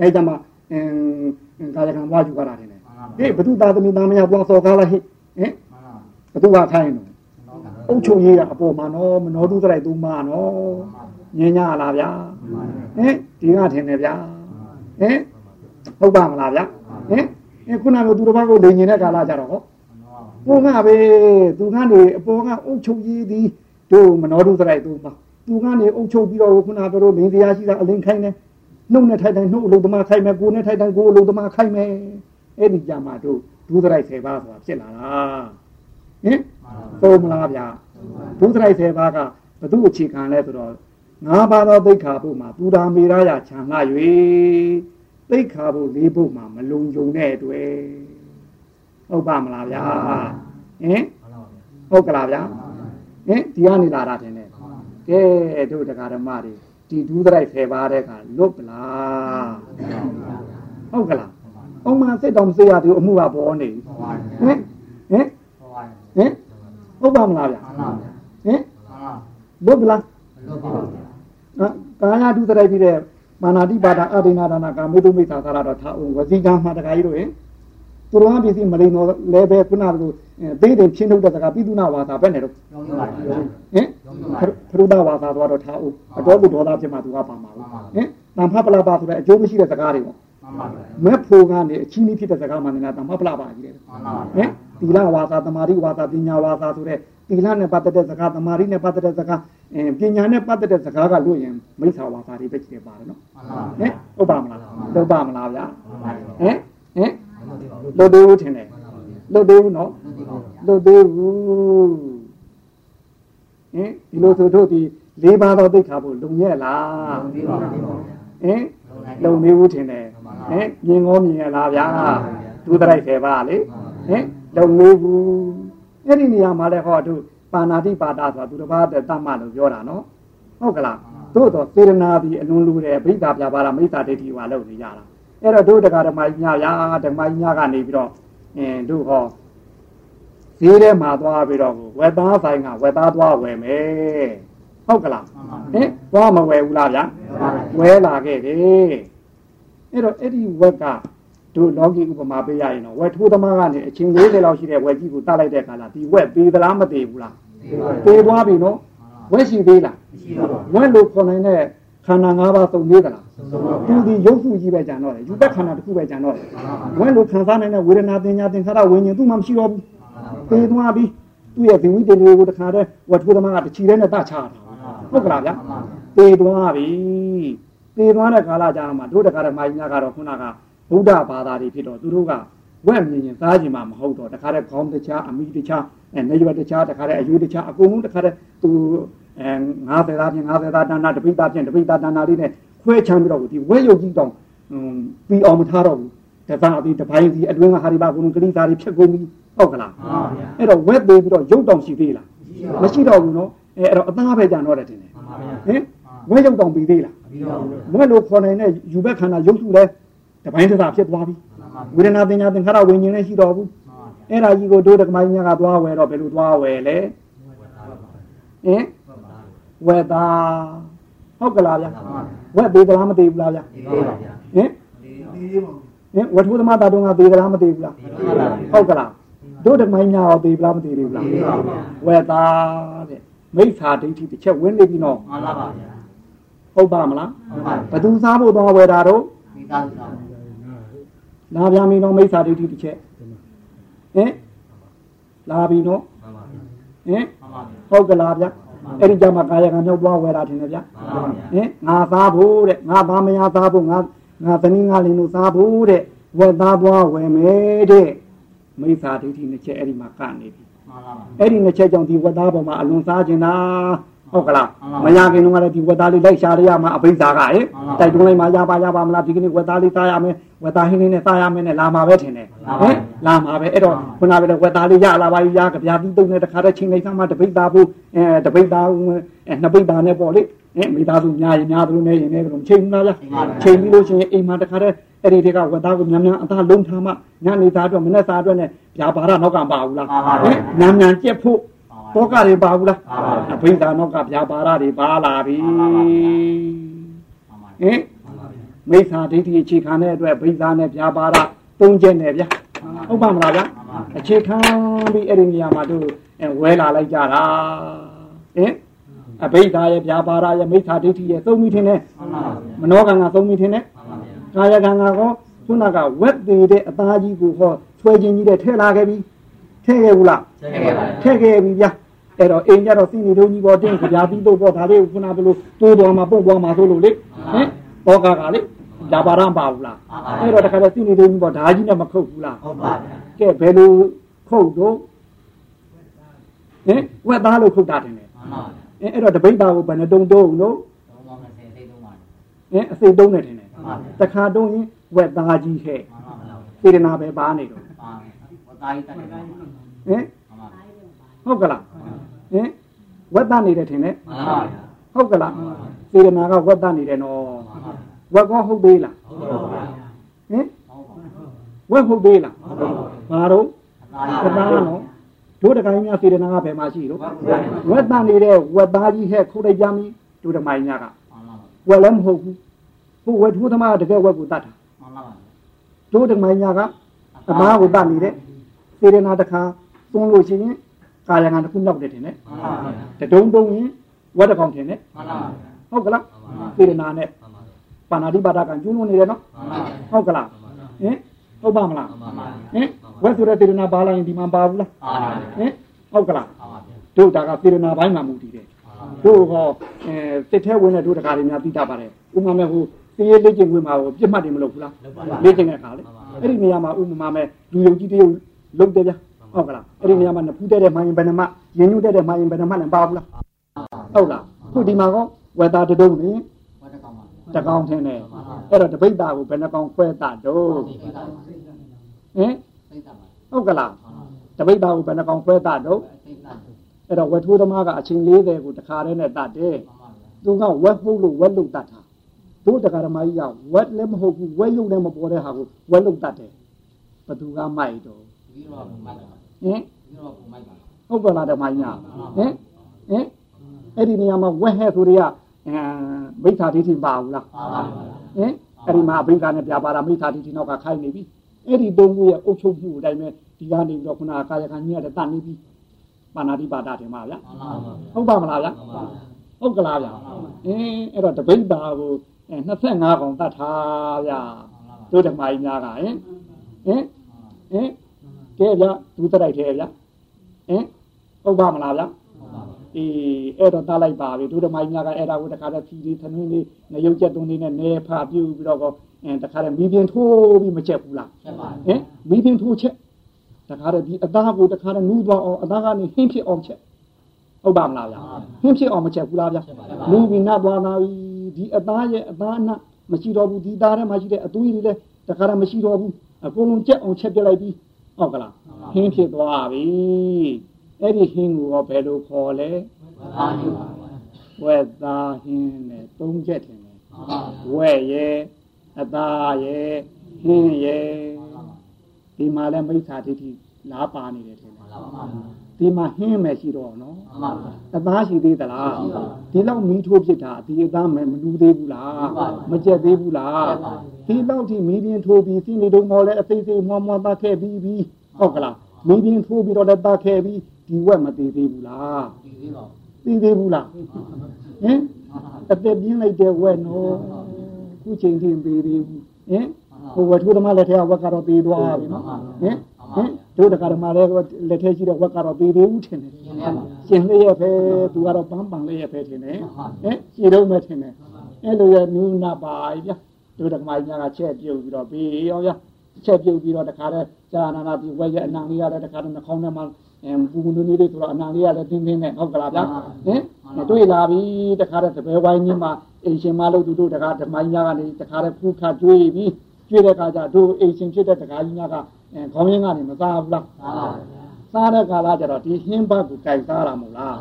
အဲ့ဒါမှအင်းကာယကံသွားယူကြတာတင်ဟေ့ဘသူသားသမီးသားမယားသွားစော်ကားလိုက်ဟေ့ဟင်ဘသူကခိုင်းတော့အုပ်ချုပ်ရေးကအပေါ်မှာနော်မနောတုစရိုက်သုံးပါးနော်ညင်ညာလားဗျာဟင်ဒီကထင်တယ်ဗျာဟင်ဟုတ်ပါမလားဗျာဟင်ခုနကသူတစ်ပါးကိုလိန်နေတဲ့ကာလကြတော့ဟော ဘုံကပဲသူကနေအပေါ်ကအုပ်ချုပ်ရေးသည်တို့မနောတုစရိုက်သူပါသူကနေအုပ်ချုပ်ပြီးတော့ခုနကတို့လင်းတရားရှိတာအလင်းခိုင်းတယ်နှုတ်နဲ့ထိုက်တိုင်းနှုတ်အလုံးသမားခိုင်းမယ်ကိုယ်နဲ့ထိုက်တိုင်းကိုယ်အလုံးသမားခိုင်းမယ်အဲ့ဒီကြမှာတို့ဒုစရိုက်10ပါးဆိုတာဖြစ်လာတာဟင်သုံးမလားဗျာဒုစရိုက်10ပါးကဘု து အခြေခံလဲဆိုတော့ငါးပါးသောသိက္ခာပုမှာသူရာမေရယခြံလာ၍သိက္ခာပုလေးပုမှာမလုံခြုံတဲ့အတွက် ဟုတ်ပါမလားဗျာဟင်ဟုတ်ကလားဗျာဟင်ဒီကနေလာတာတင်တယ်ကဲတို့တရားဓမ္မတွေဒီဒူးဒရိုက်ဖယ်ပါတဲ့ခါလွတ်ပလားဟုတ်ကလားအုံးမစစ်တော်မစေရသူအမှုကပေါ်နေဟင်ဟင်ဟင်ဟုတ်ပါမလားဗျာဟင်လွတ်ပလားလွတ်ပါဘူးကာယဒုစရိုက်ပြီးတဲ့မာနာတိပါဒအဒိနာဒါနာကာမေတုမိတ်သာသာတော့ထားအောင်ဝစီကံမှာတခါကြီးတို့ရင် သူတော်ပစ္စည်းမလိန်တော့လဲပဲခုနကလိုသေးတယ်ချင်းထုတ်တဲ့စကားပိသုနာဝါသာပဲနဲ့တော့ဟင်ဖရုဒဝါသာတော့ထားအောင်အတော်ကိုဒေါသဖြစ်မှသူကပါမှာဟင်တန်ဖပလာပါဆိုတဲ့အကျိုးမရှိတဲ့စကားတွေပေါ့မက်ဖို့ကနေအချင်းကြီးဖြစ်တဲ့စကားမှလည်းတန်ဖပလာပါကြီးတယ်ဟင်သီလဝါသာတမာတိဝါသာပညာဝါသာဆိုတဲ့သီလနဲ့ပတ်သက်တဲ့စကားတမာတိနဲ့ပတ်သက်တဲ့စကားအဲပညာနဲ့ပတ်သက်တဲ့စကားကလို့ရင်မိစ္ဆာဝါစာတွေပဲကြည့်ပါတယ်နော်ဟင်ဟုတ်ပါမလားဟုတ်ပါမလားဗျာဟင်ဟင် လို့သေးဘူးထင်တယ်လို့သေးဘူးနော်လို့သေးဘူးဟင်ဒီလိုဆိုတို့ဒီလေးပါးသောသိက္ခာဖို့လုံရဲ့လားလုံသေးပါဘူးဟင်လုံနေဘူးထင်တယ်ဟင်မြင်ကောမြင်ရလားဗျာသူတရိုက်တယ်ပါလေဟင်လုံနေဘူးအဲ့ဒီနေရာမှာလဲဟောသူပါဏာတိပါဒဆိုတာသူတစ်ပါးတတ်မှလို့ပြောတာနော်ဟုတ်ကလားသို့တော့စေရနာဒီအလွန်လူတယ်ဗိဓာပြပါလားမိစ္ဆာဒိဋ္ဌိဝါလို့နေကြတာ အဲ့တော့တို့တရားဓမ္မကြီးများဗျာဓမ္မကြီးများကနေပြီးတော့အင်းတို့ဟောဈေးထဲမှာသွားပြီးတော့ဝက်သားဆိုင်ကဝက်သားသွားဝယ်မယ်ဟုတ်ကလားဟင်သွားမဝယ်ဘူးလားဗျာဝယ်လာခဲ့တယ်အဲ့တော့အဲ့ဒီဝက်ကတို့လောကီဥပမာပေးရရင်တော့ဝက်ထိုးသမားကနေအချိန်40လောက်ရှိတဲ့ဝက်ကြီးကိုတတ်လိုက်တဲ့အခါလာဒီဝက်သေးသလားမသေးဘူးလားသေးသွားပြီနော်ဝက်ရှိသေးလားဝက်လို့ခေါ်နိုင်တဲ့ ခန္ဓာ၅ပါးသုံးသေးသလားသူဒီရုပ်စုကြီးပဲကြံတော့တယ်ယူသက်ခန္ဓာတစ်ခုပဲကြံတော့တယ်ဝက်လို့ခံစားနိုင်တဲ့ဝေဒနာတင်ညာသင်္ခါရဝิญဉ်သူ့မှမရှိတော့ဘူးသေသွားပြီသူ့ရဲ့ဒီဝိတ္တေကိုတခါတည်းဝတ်ထိုးသမားကတချီတဲ့နဲ့တချတာဟုတ်ကလားဗျာသေသွားပြီသေသွားတဲ့ကာလကြာမှာတို့တခါတည်းမာကြီးများကတော့ခုနကဗုဒ္ဓဘာသာတွေဖြစ်တော့သူတို့ကဝက်မြင်ရင်စားခြင်းမှမဟုတ်တော့တခါတည်းခေါင်းတခြားအမိတခြားအဲနေရွက်တခြားတခါတည်းအယူတခြားအကုန်လုံးတခါတည်းသူ အဲ90သားဖြင့်90သားတဏ္ဍတပိသားဖြင့်တပိသားတဏ္ဍလေးနဲ့ခွဲချမ်းပြီးတော့ဒီဝက်ရုပ်ကြီးတောင်ပြီးအောင်မထားတော့ဘူးတသားဒီတပိုင်းဒီအတွင်းကဟာရိဘကုံကလိသားတွေဖြတ်ကုန်ပြီဟုတ်ကလားမှန်ပါဗျာအဲ့တော့ဝက်သေးပြီးတော့ရုပ်တောင်ရှိသေးလားမရှိတော့ဘူးနော်အဲအဲ့တော့အသားပဲကြံတော့တယ်တင်တယ်မှန်ပါဗျာဟင်ဝက်ရုပ်တောင်ပြီးသေးလားပြီးတော့ဘူးဝက်လို့ခေါ်နိုင်တဲ့ယူဘက်ခန္ဓာရုပ်စုလဲတပိုင်းတစားဖြစ်သွားပြီဝေဒနာပညာသင်္ခါရဝิญဉ်လည်းရှိတော့ဘူးအဲ့ဒါကြီးကိုတို့တက္ကမကြီးများကသွားဝယ်တော့ဘယ်လိုသွားဝယ်လဲဟင် ဝက်သားဟုတ်ကလားဗျာဝက်သေးသလားမသေးဘူးလားဗျာဟင်ဟင်ဝတ္ထုသမတာတုံးကသေးသလားမသေးဘူးလားဟုတ်ကလားတို့ဓမ္မညာရောသေးလားမသေးဘူးလားဝက်သားတဲ့မိစ္ဆာဒိဋ္ဌိတစ်ချက်ဝင်နေပြီနော်မှန်ပါပါဗျာဟုတ်ပါမလားဘယ်သူစားဖို့တော့ဝယ်တာတော့မိသားစုစားလာပြန်ပြီနော်မိစ္ဆာဒိဋ္ဌိတစ်ချက်ဟင်လာပြီနော်ဟင်ဟုတ်ကလားဗျာ အဲ့ဒီကြမှာကာယကံရောက်သွားဝယ်တာထင်တယ်ဗျာဟင်ငါသားဖို့တဲ့ငါသားမယားသားဖို့ငါငါသမီးငါလင်တို့သားဖို့တဲ့ဝက်သားပွားဝယ်မယ်တဲ့မိစ္ဆာဒိဋ္ဌိနှစ်ချက်အဲ့ဒီမှာကနေပြီအဲ့ဒီနှစ်ချက်ကြောင့်ဒီဝက်သားပေါ်မှာအလွန်စားခြင်းတာ ဟုတ်ကလားမရခင်တော့လည်းဒီဝက်သားလေးလိုက်ရှာရရမှာအဘိဓါကဟဲ့တိုက်တွန်းလိုက်မှာရပါရပါမလားဒီကနေ့ဝက်သားလေးသားရမယ်ဝက်သားဟင်းလေးနဲ့သားရမယ်နဲ့လာမှာပဲထင်တယ်ဟဲ့လာမှာပဲအဲ့တော့ခုနကပဲဝက်သားလေးရလာပါပြီရကြပြာပြီးတုံးနဲ့တခါတည်းချိန်လိုက်သမှာတပိတ်သားဖို့အဲတပိတ်သားအဲနှစ်ပိတ်သားနဲ့ပေါ့လေဟင်မိသားစုများရင်များသလိုနဲ့ရင်လည်းတော့ချိန်ဘူးလားဗျချိန်ပြီးလို့ရှိရင်အိမ်မှာတခါတည်းအဲ့ဒီတွေကဝက်သားကိုများများအသားလုံးထားမှညနေသားအတွက်မနေ့သားအတွက်နဲ့ဗျာပါရနောက်ကပါဘူးလားဟင်ညံညံကြက်ဖို့ တောကတွေပါဘူးလားအဘိဓါနောက်ကဗျာပါရတွေပါလာပြီဟင်မိစ္ဆာဒိဋ္ဌိအခြေခံတဲ့အတွက်ဘိဓါနဲ့ဗျာပါရသုံးချက်နဲ့ဗျာဟုတ်ပါမလားဗျာအခြေခံပြီးအဲ့ဒီနေရာမှာတို့ဝဲလာလိုက်ကြတာဟင်အဘိဓါရဲ့ဗျာပါရရဲ့မိစ္ဆာဒိဋ္ဌိရဲ့သုံးမိထင်တယ်မနောကံကသုံးမိထင်တယ်ကာယကံကကောခုနကဝက်သေးတဲ့အသားကြီးကိုဟောဆွဲခြင်းကြီးတဲ့ထဲလာခဲ့ပြီထဲခဲ့ဘူးလားထဲခဲ့ပြီဗျာ အဲ့တော့အိမ်ကြတော့စီနေတုံးကြီးပေါ်တင်းကြာပြီးတော့ပေါ့ဒါလေးခုနကလို့တိုးတော်မှာပုတ်သွားမှာဆိုလို့လေဟင်ဘောကကလေဒါပါရမပါဘူးလားအဲ့တော့တခါတော့စီနေတုံးကြီးပေါ်ဓာကြီးနဲ့မခုတ်ဘူးလားဟုတ်ပါဗျာကဲဘယ်လိုခုတ်တော့ဟင်ဝက်သားလို့ခုတ်တာတယ်မှန်ပါအဲ့အဲ့တော့တပိတ်သားကိုဘယ်နှတုံးတုံးလို့ဟင်အစိတ်တုံးနေတယ်တခါတုံးရင်ဝက်သားကြီးခဲ့စေတနာပဲပါနေတော့ဝက်သားကြီးတက်တယ်ဟင် ဟုတ်ကလားဟင်ဝက်သားနေတယ်ထင်တယ်ဟုတ်ကလားစေတနာကဝက်သားနေတယ်နော်ဝက်ကောဟုတ်သေးလားဟင်ဝက်ဟုတ်သေးလားဘာတော့ဝက်သားနော်တို့တကိုင်းများစေတနာကဘယ်မှာရှိတော့ဝက်သားနေတဲ့ဝက်သားကြီးဟဲ့ခုတ်လိုက်ကြမီတို့တမိုင်းများကဝက်လည်းမဟုတ်ဘူးဟိုဝက်ထိုးသမားတကယ်ဝက်ကိုတတ်တာတို့တမိုင်းများကအမားကိုတတ်နေတဲ့စေရနာတခါသွန်းလို့ရှိရင် ကာယကံတစ်ခုနောက်တယ်ထင်တယ်တဒုံတုံးရင်ဝက်တစ်ကောင်ထင်တယ်ဟုတ်ကလားစေရနာနဲ့ပါဏာတိပါဒကံကျွလို့နေတယ်နော်ဟုတ်ကလားဟင်ဟုတ်ပါမလားဟင်ဝက်ဆိုတဲ့စေရနာပါလာရင်ဒီမှာပါဘူးလားဟင်ဟုတ်ကလားတို့ဒါကစေရနာဘိုင်းမှာမူတည်တယ်တို့ဟောအဲစစ်ထဲဝင်တဲ့တို့တကားတွေများသိတတ်ပါတယ်ဥပမာမဲ့ဟိုသေးလေ့ကျင့်ဝင်မှာကိုပြစ်မှတ်တယ်မလုပ်ဘူးလားလေ့ကျင့်တဲ့အခါလေအဲ့ဒီနေရာမှာဥပမာမဲ့လူယုံကြည်တရုပ်လုပ်တယ်ဗျာ ဟုတ်ကလားအဲ့ဒီနေရာမှာနဖူးတဲ့တဲ့မိုင်းဘယ်နှမရင်ညွတ်တဲ့တဲ့မိုင်းဘယ်နှမနဲ့ပါဘူးလားဟုတ်လားခုဒီမှာကောဝက်သားတုံးနေဝက်တကောင်ပါဟတကောင်ထင်းတယ်အဲ့တော့တပိဋ္ဌာကိုဘယ်နှကောင်ခွဲတတ်တော့ဟင်ဟုတ်ကလားတပိဋ္ဌာကိုဘယ်နှကောင်ခွဲတတ်တော့အဲ့တော့ဝက်ထိုးသမားကအချိန်40ကိုတခါတည်းနဲ့တတ်တယ်သူကဝက်ပုတ်လို့ဝက်လုတ်တတ်တာတို့တခါဓမ္မကြီးကဝက်လည်းမဟုတ်ဘူးဝက်လုတ်လည်းမပေါ်တဲ့ဟာကိုဝက်လုတ်တတ်တယ်ဘသူကမိုက်တော့ ဟင်ဟုတ်ကလားဓမ္မကြီးဟင်ဟင်အဲ့ဒီနေရာမှာဝက်ဟဲဆိုတွေကအဲမိစ္ဆာဒိဋ္ဌိပါဘူးလားဟင်အဲ့ဒီမှာအဘိဓါနဲ့ပြပါတာမိစ္ဆာဒိဋ္ဌိနောက်ကခိုင်းနေပြီအဲ့ဒီသုံးခုရဲ့အုပ်ချုပ်မှုအတိုင်းပဲဒီကနေပြီးတော့ခုနကကာယကံညက်တဲ့တတ်နေပြီပါဏာတိပါဒတယ်မှာဗျာဟုတ်ပါမလားဗျာဟုတ်ကလားဗျာအင်းအဲ့တော့တပိဋ္ဌာကို25ကောင်တတ်ထားဗျာတို့ဓမ္မကြီးများကဟင်ဟင်ဟင် ကဲဗျာဒုသရိုက်သေးဗျာဟင်ဟုတ်ပါမလားဗျာအေးအဲ့တော့တားလိုက်ပါပြီဒုဓမ္မကြီးများကအဲ့ဒါကိုတခါတည်းဖြီးလေးသနှင်းလေးငရုတ်ချက်သွင်းလေးနဲ့နေဖာပြုတ်ပြီးတော့အဲတခါတည်းမီးပြင်းထိုးပြီးမချက်ဘူးလားချက်ပါဟင်မီးပြင်းထိုးချက်တခါတည်းဒီအသားကိုတခါတည်းနူးသွားအောင်အသားကနေဟင်းဖြစ်အောင်ချက်ဟုတ်ပါမလားဗျာဟင်းဖြစ်အောင်မချက်ဘူးလားဗျာနူးပြီးနတ်သွားသားပြီဒီအသားရဲ့အသားအနတ်မရှိတော့ဘူးဒီသားထဲမှာရှိတဲ့အသွေးတွေလည်းတခါတည်းမရှိတော့ဘူးအကုန်လုံးချက်အောင်ချက်ပြလိုက်ပြီ ဟုတ်ကလားဟင်းဖြစ်သွားပြီအဲ့ဒီဟင်းကိုဘယ်လိုခေါ်လဲဝက်သားဟင်းနဲ့သုံးချက်တယ်ဝဲ့ရဲ့အသားရဲ့ဟင်းရဲ့ဒီမှာလည်းမိစ္ဆာဒိဋ္ဌိလားပါနေတယ်ထင်တယ် ဒီမှာဟင်းမယ်ရှိတော့နော်အသားရှိသေးသလားဒီလောက်မီးထိုးဖြစ်တာဒီအသားမယ်မလူသေးဘူးလားမကြက်သေးဘူးလားဒီလောက်ထိမီးပြင်းထိုးပြီးစိနေတုံးမော်လဲအသေးသေးမွားမွားသားခဲ့ပြီးပြီးဟုတ်ကလားမီးပြင်းထိုးပြီးတော့လည်းသားခဲ့ပြီးဒီဝက်မသေးသေးဘူးလားသိသေးဘူးလားဟင်အသက်ပြင်းလိုက်တဲ့ဝက်နော်ခုချိန်ထိသေးသေးဘူးဟင်ဟိုဝက်ထိုးသမားလက်ထဲကဝက်ကတော့သေးသွားပြီနော်ဟင် ဟင်တို့တက္ကရာမလည်းလက်ထဲရှိတဲ့ဝက်ကတော့သေးသေးဘူးထင်တယ်ရှင်လေးရဲ့ပဲသူကတော့ပန်းပန်လေးရဲ့ပဲထင်တယ်ဟင်ရှည်တော့မဲ့ထင်တယ်အဲ့လိုရဲ့နူးနာပါဗျာတို့တက္ကမကြီးများကချက်ပြုတ်ပြီးတော့ပြီးရောဗျာချက်ပြုတ်ပြီးတော့တခါတည်းကြာနာနာပြီးဝက်ရဲ့အနံလေးရတဲ့တခါတည်းနှာခေါင်းထဲမှာအဲပူပူနူးနူးလေးဆိုတော့အနံလေးရလည်းတင်းတင်းနဲ့ဟုတ်ကလားဗျာဟင်တွေ့လာပြီတခါတည်းတပည့်ဝိုင်းကြီးမှာအိမ်ရှင်မလို့သူတို့တခါဓမ္မကြီးများကနေတခါတည်းဖူးခါကျွေးပြီးကျွေးတဲ့အခါကျတို့အိမ်ရှင်ဖြစ်တဲ့တခါကြီးများကအဲ ခေါင်းရင်းကနေမစားဘူးလားစားတဲ့ကာလကျတော့ဒီဟင်းဘတ်ကိုကြိုက်စားတာမဟုတ်လား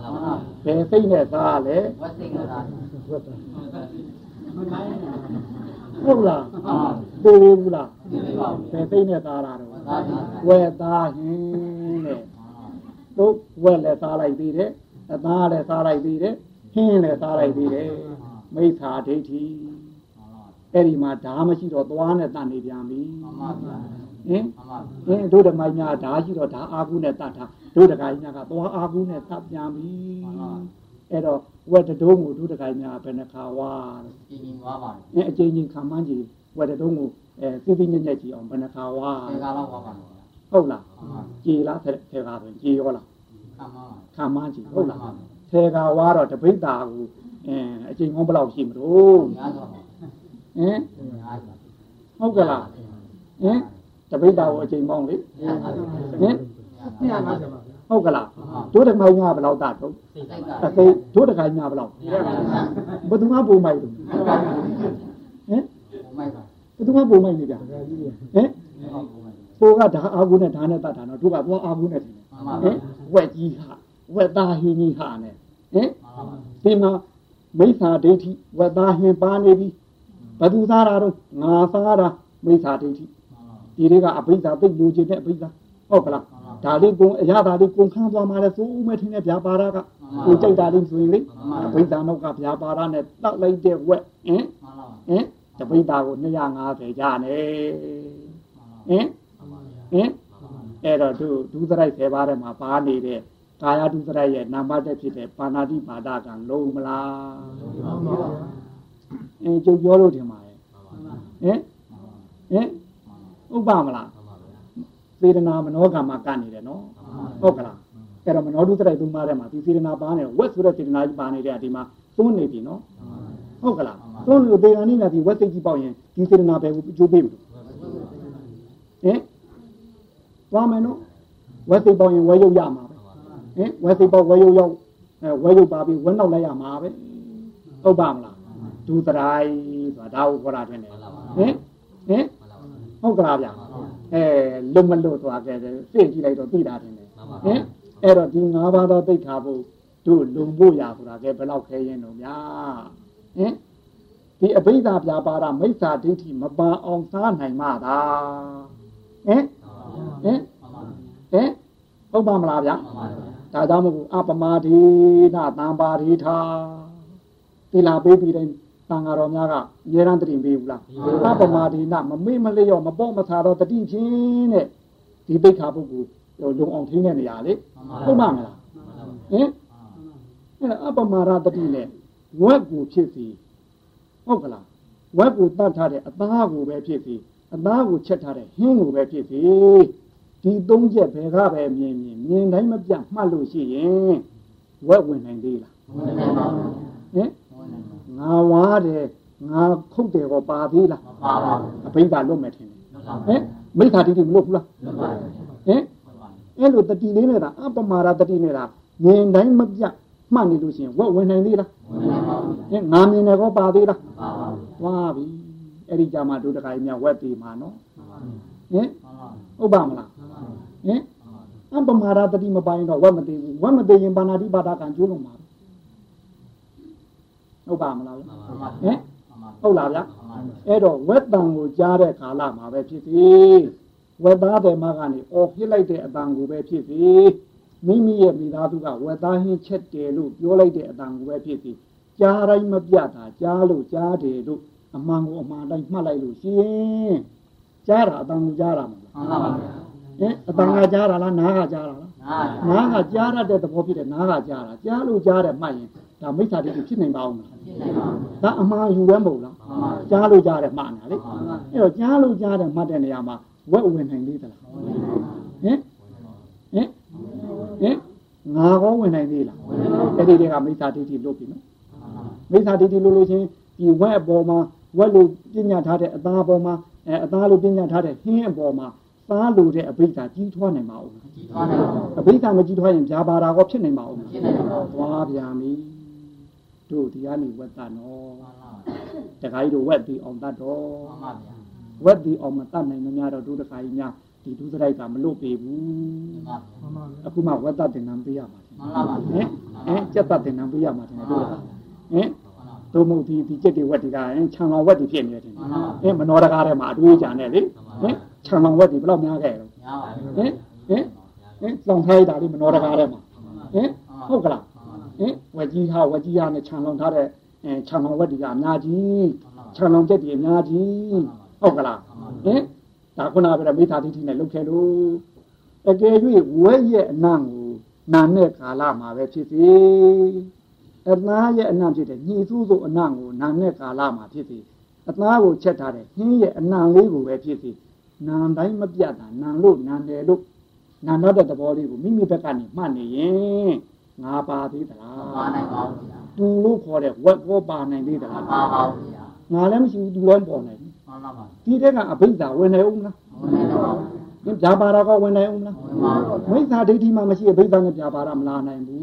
ဘယ်စိတ်နဲ့စားလဲဝတ်စိတ်နဲ့စားဟုတ်လားသိဘူးလားဘယ်စိတ်နဲ့စားတာတော့ဝဲသားဟင်းတဲ့တို့ဝဲလည်းစားလိုက်သေးတယ်အသားလည်းစားလိုက်သေးတယ်ဟင်းလည်းစားလိုက်သေးတယ်မိစ္ဆာဒိဋ္ဌိ အဲ့ဒီမှာဓာမရှိတော့သွားနဲ့တန်နေပြန်ပြီဟင်ဟင်တို့ဓမ္မညာဓာရှိတော့ဓာအာကုနဲ့တတ်တာတို့တခါညာကသွားအာကုနဲ့တတ်ပြန်ပြီအဲ့တော့ဝက်တုံးကိုတို့တခါညာဘယ်နှခါဝါကျင်းချင်းသွားပါအဲအကျဉ်းချင်းခံမှန်းကြည့်ဝက်တုံးကိုအဲသိသိညက်ညက်ကြည့်အောင်ဘယ်နှခါဝါဒီကလောက်ဝါပါဟုတ်လားကြည်လားထဲကားဆိုကြည်ရောလားခံမှန်းကြည့်ဟုတ်လားထဲကားဝါတော့တပိဋ္ဌာကိုအဲအကျဉ်းကောဘယ်လောက်ရှိမလို့ ဟင်ဟုတ်ကလားဟင်တပိဋ္ဌာကိုအချိန်ပေါင်းလေဟင်ဟုတ်ကလားတို့တခိုင်ညာဘယ်လောက်တာတော့အသိတို့တခိုင်ညာဘယ်လောက်ဘယ်သူမှပုံမိုက်လို့ဟင်ဘယ်သူမှပုံမိုက်နေကြဟင်ကိုကဓာအာကုနဲ့ဓာနဲ့တတ်တာနော်တို့ကသွားအာကုနဲ့ထင်တယ်ဟင်ဝက်ကြီးဟာဝက်သားဟင်းကြီးဟာနဲ့ဟင်ဒီမှာမိစ္ဆာဒိဋ္ဌိဝက်သားဟင်းပါနေပြီ ဘသူသားတာတော့ငါသားတာမိစ္ဆာဒိဋ္ဌိဒီတွေကအဘိဓါသိလူချင်းတဲ့အဘိဓါဟုတ်ကလားဒါလေးကုံအရာဒါလေးကုံခန်းသွားမှလည်းသိုးဦးမဲ့ထင်းတဲ့ဗျာပါရကကိုကြိုက်တာလေးဆိုရင်လေအဘိဓါနောက်ကဗျာပါရနဲ့တောက်လိုက်တဲ့ဝက်ဟင်ဟင်တပိဓါကို250ကျနေဟင်ဟင်အဲ့တော့သူဒုသရိုက်10ပါးထဲမှာပါနေတဲ့ကာယဒုသရိုက်ရဲ့နာမတက်ဖြစ်တဲ့ပါဏာတိပါဒကလုံးမလား အင်းကျုပ်ပြောလို့ထင်ပါရဲ့ဟင်ဟင်ဥပ္ပမလားစေတနာမနောကမ္မကနေတယ်နော်ဟုတ်ကလားအဲ့တော့မနောဒုသရိုက်သုံးပါးထဲမှာဒီစေတနာပါနေဝက်ဆိုတဲ့စေတနာကြီးပါနေတဲ့ဒီမှာသွန်းနေပြီနော်ဟုတ်ကလားသွန်းလို့ဒေဂာနိနာဒီဝက်စိတ်ကြီးပေါ့ရင်ဒီစေတနာပဲကျိုးပေးဘူးဟင်သွားမယ်နော်ဝက်စိတ်ပေါ့ရင်ဝဲရုပ်ရမှာပဲဟင်ဝက်စိတ်ပေါ့ဝဲရုပ်ရောက်အဲဝဲရုပ်ပါပြီးဝက်နောက်လိုက်ရမှာပဲဟုတ်ပါမလားဟ ဒုသရိုင်းဆိုတာဒါကိုခေါ်တာထင်တယ်ဟင်ဟင်ဟုတ်ကလားဗျအဲလွတ်မလွတ်သွားခဲ့တယ်သိကြည့်လိုက်တော့သိတာထင်တယ်ဟင်အဲ့တော့ဒီ၅ပါးသောသိခါဖို့တို့လုံဖို့ရဆိုတာကဲဘယ်လောက်ခဲရင်တော့ဗျာဟင်ဒီအဘိဓါပြပါဒမိစ္ဆာဒိဋ္ဌိမပါအောင်စားနိုင်မှသာဟင်ဟင်ဟင်ဟုတ်ပါမလားဗျာဒါကြောင့်မို့အပမဒိနာတံပါဒိထာတိလာပေးပြီးတိုင်း တန်ဃာတော်များကအများရန်တတိပေးဘူးလားအပမဒိနာမမေ့မလျော့မပေါ့မဆာတော့တတိဖြင်းတဲ့ဒီပိဋ္ဌာပုဂ္ဂိုလ်လုံအောင်ထိန်းတဲ့နေရာလေဟုတ်ပါမလားဟင်အဲ့ဒါအပမာရတတိနဲ့ဝက်ကိုဖြစ်စီဟုတ်ကလားဝက်ကိုတတ်ထားတဲ့အသားကိုပဲဖြစ်စီအသားကိုချက်ထားတဲ့ဟင်းကိုပဲဖြစ်စီဒီသုံးချက်ဘယ်ကပဲမြင်မြင်မြင်တိုင်းမပြတ်မှတ်လို့ရှိရင်ဝက်ဝင်နိုင်သေးလားဟင်ငါ ဝါတယ်ငါခုတ်တယ်ဟောပါသေးလားပါပါအဘိဓါလွတ်မယ်ထင်တယ်ဟင်မိခါတိတိမလွတ်ဘူးလားဟင်အဲ့လိုတတိလေးနဲ့တာအပမာရတတိနဲ့တာမြင်တိုင်းမပြတ်မှတ်နေလို့ရှိရင်ဝက်ဝင်နိုင်သေးလားဟင်ငါမြင်တယ်ကောပါသေးလားသွားပြီအဲ့ဒီကြမှာဒုတခါကြီးမြဝက်သေးမှာနော်ဟင်ဟုတ်ပါမလားဟင်အပမာရတတိမပိုင်းတော့ဝက်မသေးဘူးဝက်မသေးရင်ဘာနာတိပါဒကံကျိုးလုံးမှာ ဟုတ်ပါမလားဟင်ဟုတ်လားဗျအဲ့တော့ဝက်တံကိုကြားတဲ့ကာလမှာပဲဖြစ်စီဝက်သားတယ်မကနေအော်ဖြစ်လိုက်တဲ့အတန်ကိုပဲဖြစ်စီမိမိရဲ့မိသားစုကဝက်သားဟင်းချက်တယ်လို့ပြောလိုက်တဲ့အတန်ကိုပဲဖြစ်စီကြားတိုင်းမပြတ်တာကြားလို့ကြားတယ်လို့အမှန်ကိုအမှန်တိုင်းမှတ်လိုက်လို့ရှင်ကြားတာအတန်ကိုကြားတာမလားမှန်ပါပါဟင်အတန်ကကြားတာလားနားကကြားတာလားနားကကြားရတဲ့သဘောဖြစ်တယ်နားကကြားတာကြားလို့ကြားတယ်မှတ်ရင် ဒါမိစ္ဆာတိဖြစ်နိုင်ပါဦးမလားဒါအမှားယူရဲမဟုတ်လားကြားလို့ကြားတယ်မှတ်နေတာလေအဲ့တော့ကြားလို့ကြားတယ်မှတ်တဲ့နေရာမှာဝက်ဝင်နိုင်သေးသလားဟင်ဟင်ဟင်ငါကောဝင်နိုင်သေးလားအဲ့ဒီတည်းကမိစ္ဆာတိတိလုပ်ပြီနော်မိစ္ဆာတိတိလုပ်လို့ချင်းဒီဝက်အပေါ်မှာဝက်လို့ပြညာထားတဲ့အသားအပေါ်မှာအဲအသားလို့ပြညာထားတဲ့ဟင်းအပေါ်မှာသားလို့တဲ့အဘိဓါကြီးထွားနိုင်ပါဦးကြီးထွားနိုင်ပါအဘိဓါမကြီးထွားရင်ဗျာပါတာကောဖြစ်နိုင်ပါဦးဖြစ်နိုင်ပါဘူးသွားဗျာမီ တို့ဒီကနေဝက်တနော်တခါကြီးတို့ဝက်ပြီးအောင်တတ်တော့မှန်ပါဗျာဝက်ပြီးအောင်မတတ်နိုင်မများတော့တို့တခါကြီးများဒီဒုစရိုက်ကမလွတ်ပေဘူးမှန်ပါအခုမှဝက်တတ်တင်နံပေးရမှာမှန်ပါပါဟင်ဟင်ကြက်တတ်တင်နံပေးရမှာတင်တို့တခါဟင်တို့မို့ဒီဒီကြက်တွေဝက်တွေကဟင်ခြံတော်ဝက်တွေဖြစ်နေတယ်တင်ဟင်မနောတကားထဲမှာအတွေးကြတယ်လေဟင်ခြံတော်ဝက်တွေဘယ်လောက်များခဲ့လဲများပါဟင်ဟင်ဟင်လောင်ထားလိုက်တာလေးမနောတကားထဲမှာဟင်ဟုတ်ကလားဟင် ဝက်ကြီးဟာဝက်ကြီးဟာနဲ့ခြံလောင်ထားတဲ့အဲခြံလောင်ဝက်တွေကအများကြီးခြံလောင်ချက်တွေအများကြီးဟုတ်ကလားဟင်ဒါခုနကပြောမိသားတိတိနဲ့လုတ်ခဲ့လို့အကယ်၍ဝက်ရဲ့အနံ့ကိုနာနဲ့ကာလမှာပဲဖြစ်စေအသားရဲ့အနံ့ဖြစ်တဲ့ညီစုစုအနံ့ကိုနာနဲ့ကာလမှာဖြစ်စေအသားကိုချက်ထားတဲ့ဟင်းရဲ့အနံ့လေးကိုပဲဖြစ်စေနာတိုင်းမပြတ်တာနာလို့နာတယ်လို့နာတော့တဲ့သဘောလေးကိုမိမိဘက်ကနေမှတ်နေရင် ငါပါသေးသလားပါနိုင်ပါဘူးဗျာသူလို့ခေါ်တဲ့ဝက်ကောပါနိုင်သေးသလားပါပါဘူးဗျာငါလည်းမရှိဘူးသူလည်းပေါ်နိုင်ဘူးမှန်ပါပါဒီတဲ့ကအဘိဓါဝင်နိုင်ဦးမလားဝင်နိုင်ပါဘူး။ဗျာပါရကောဝင်နိုင်ဦးမလား။မိစ္ဆာဒိဋ္ဌိမှမရှိအဘိဓါနဲ့ဗျာပါရမလာနိုင်ဘူး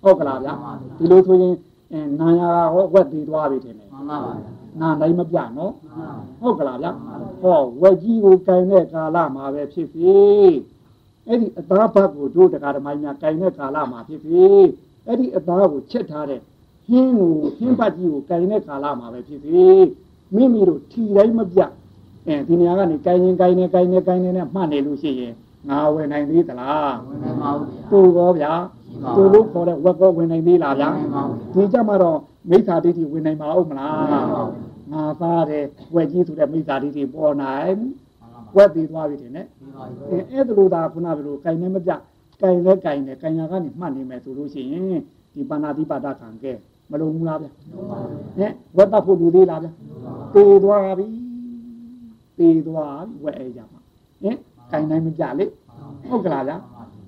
။ဟုတ်ကလားဗျာ။ဒီလိုဆိုရင်အဲနာယာဟောဝက်သေးသွားပြီထင်တယ်။မှန်ပါပါ။နာနိုင်မပြနော်။ဟုတ်ကလားဗျာ။ဟောဝက်ကြီးကိုကင်တဲ့ကာလမှာပဲဖြစ်ပြီ။ အဲ့ဒီအသားဘတ်ကိုတို့တရားဓမ္မများကင်တဲ့ကာလမှာဖြစ်ပြီ။အဲ့ဒီအသားကိုချက်ထားတဲ့ဟင်းကိုဟင်းပတ်ကြီးကိုကင်တဲ့ကာလမှာပဲဖြစ်ပြီမိမိတို့ထီတိုင်းမပြအဲဒီနေရာကနေကင်ရင်ကင်နေကင်နေကင်နေနဲ့မှတ်နေလို့ရှိရင်ငါဝင်နိုင်သေးသလားဝင်နိုင်ပါဘူးသူရောဗျာသူလို့ခေါ်တဲ့ဝက်ကောဝင်နိုင်သေးလားဗျာဒီကြမှာတော့မိစ္ဆာဒိဋ္ဌိဝင်နိုင်ပါဦးမလားငါသားတဲ့ဝက်ကြီးဆိုတဲ့မိစ္ဆာဒိဋ္ဌိပေါ်နိုင်ဝက်ပြီးသွားပြီတင်နဲ့ အဲအဲ့ဒါလို့သာခုနကလိုကင်နေမပြကင်လဲကင်နေကင်ညာကနေမှတ်နေမယ်ဆိုလို့ရှိရင်ဒီပါဏာတိပါဒခံကဲမလုံးဘူးလားဗျဟင်ဝတ်တတ်ဖို့လူသေးလားဗျတေသွားပြီတေသွားပြီဝဲအဲကြမှာဟင်ခိုင်နိုင်မကြလေဟုတ်ကလားဗျ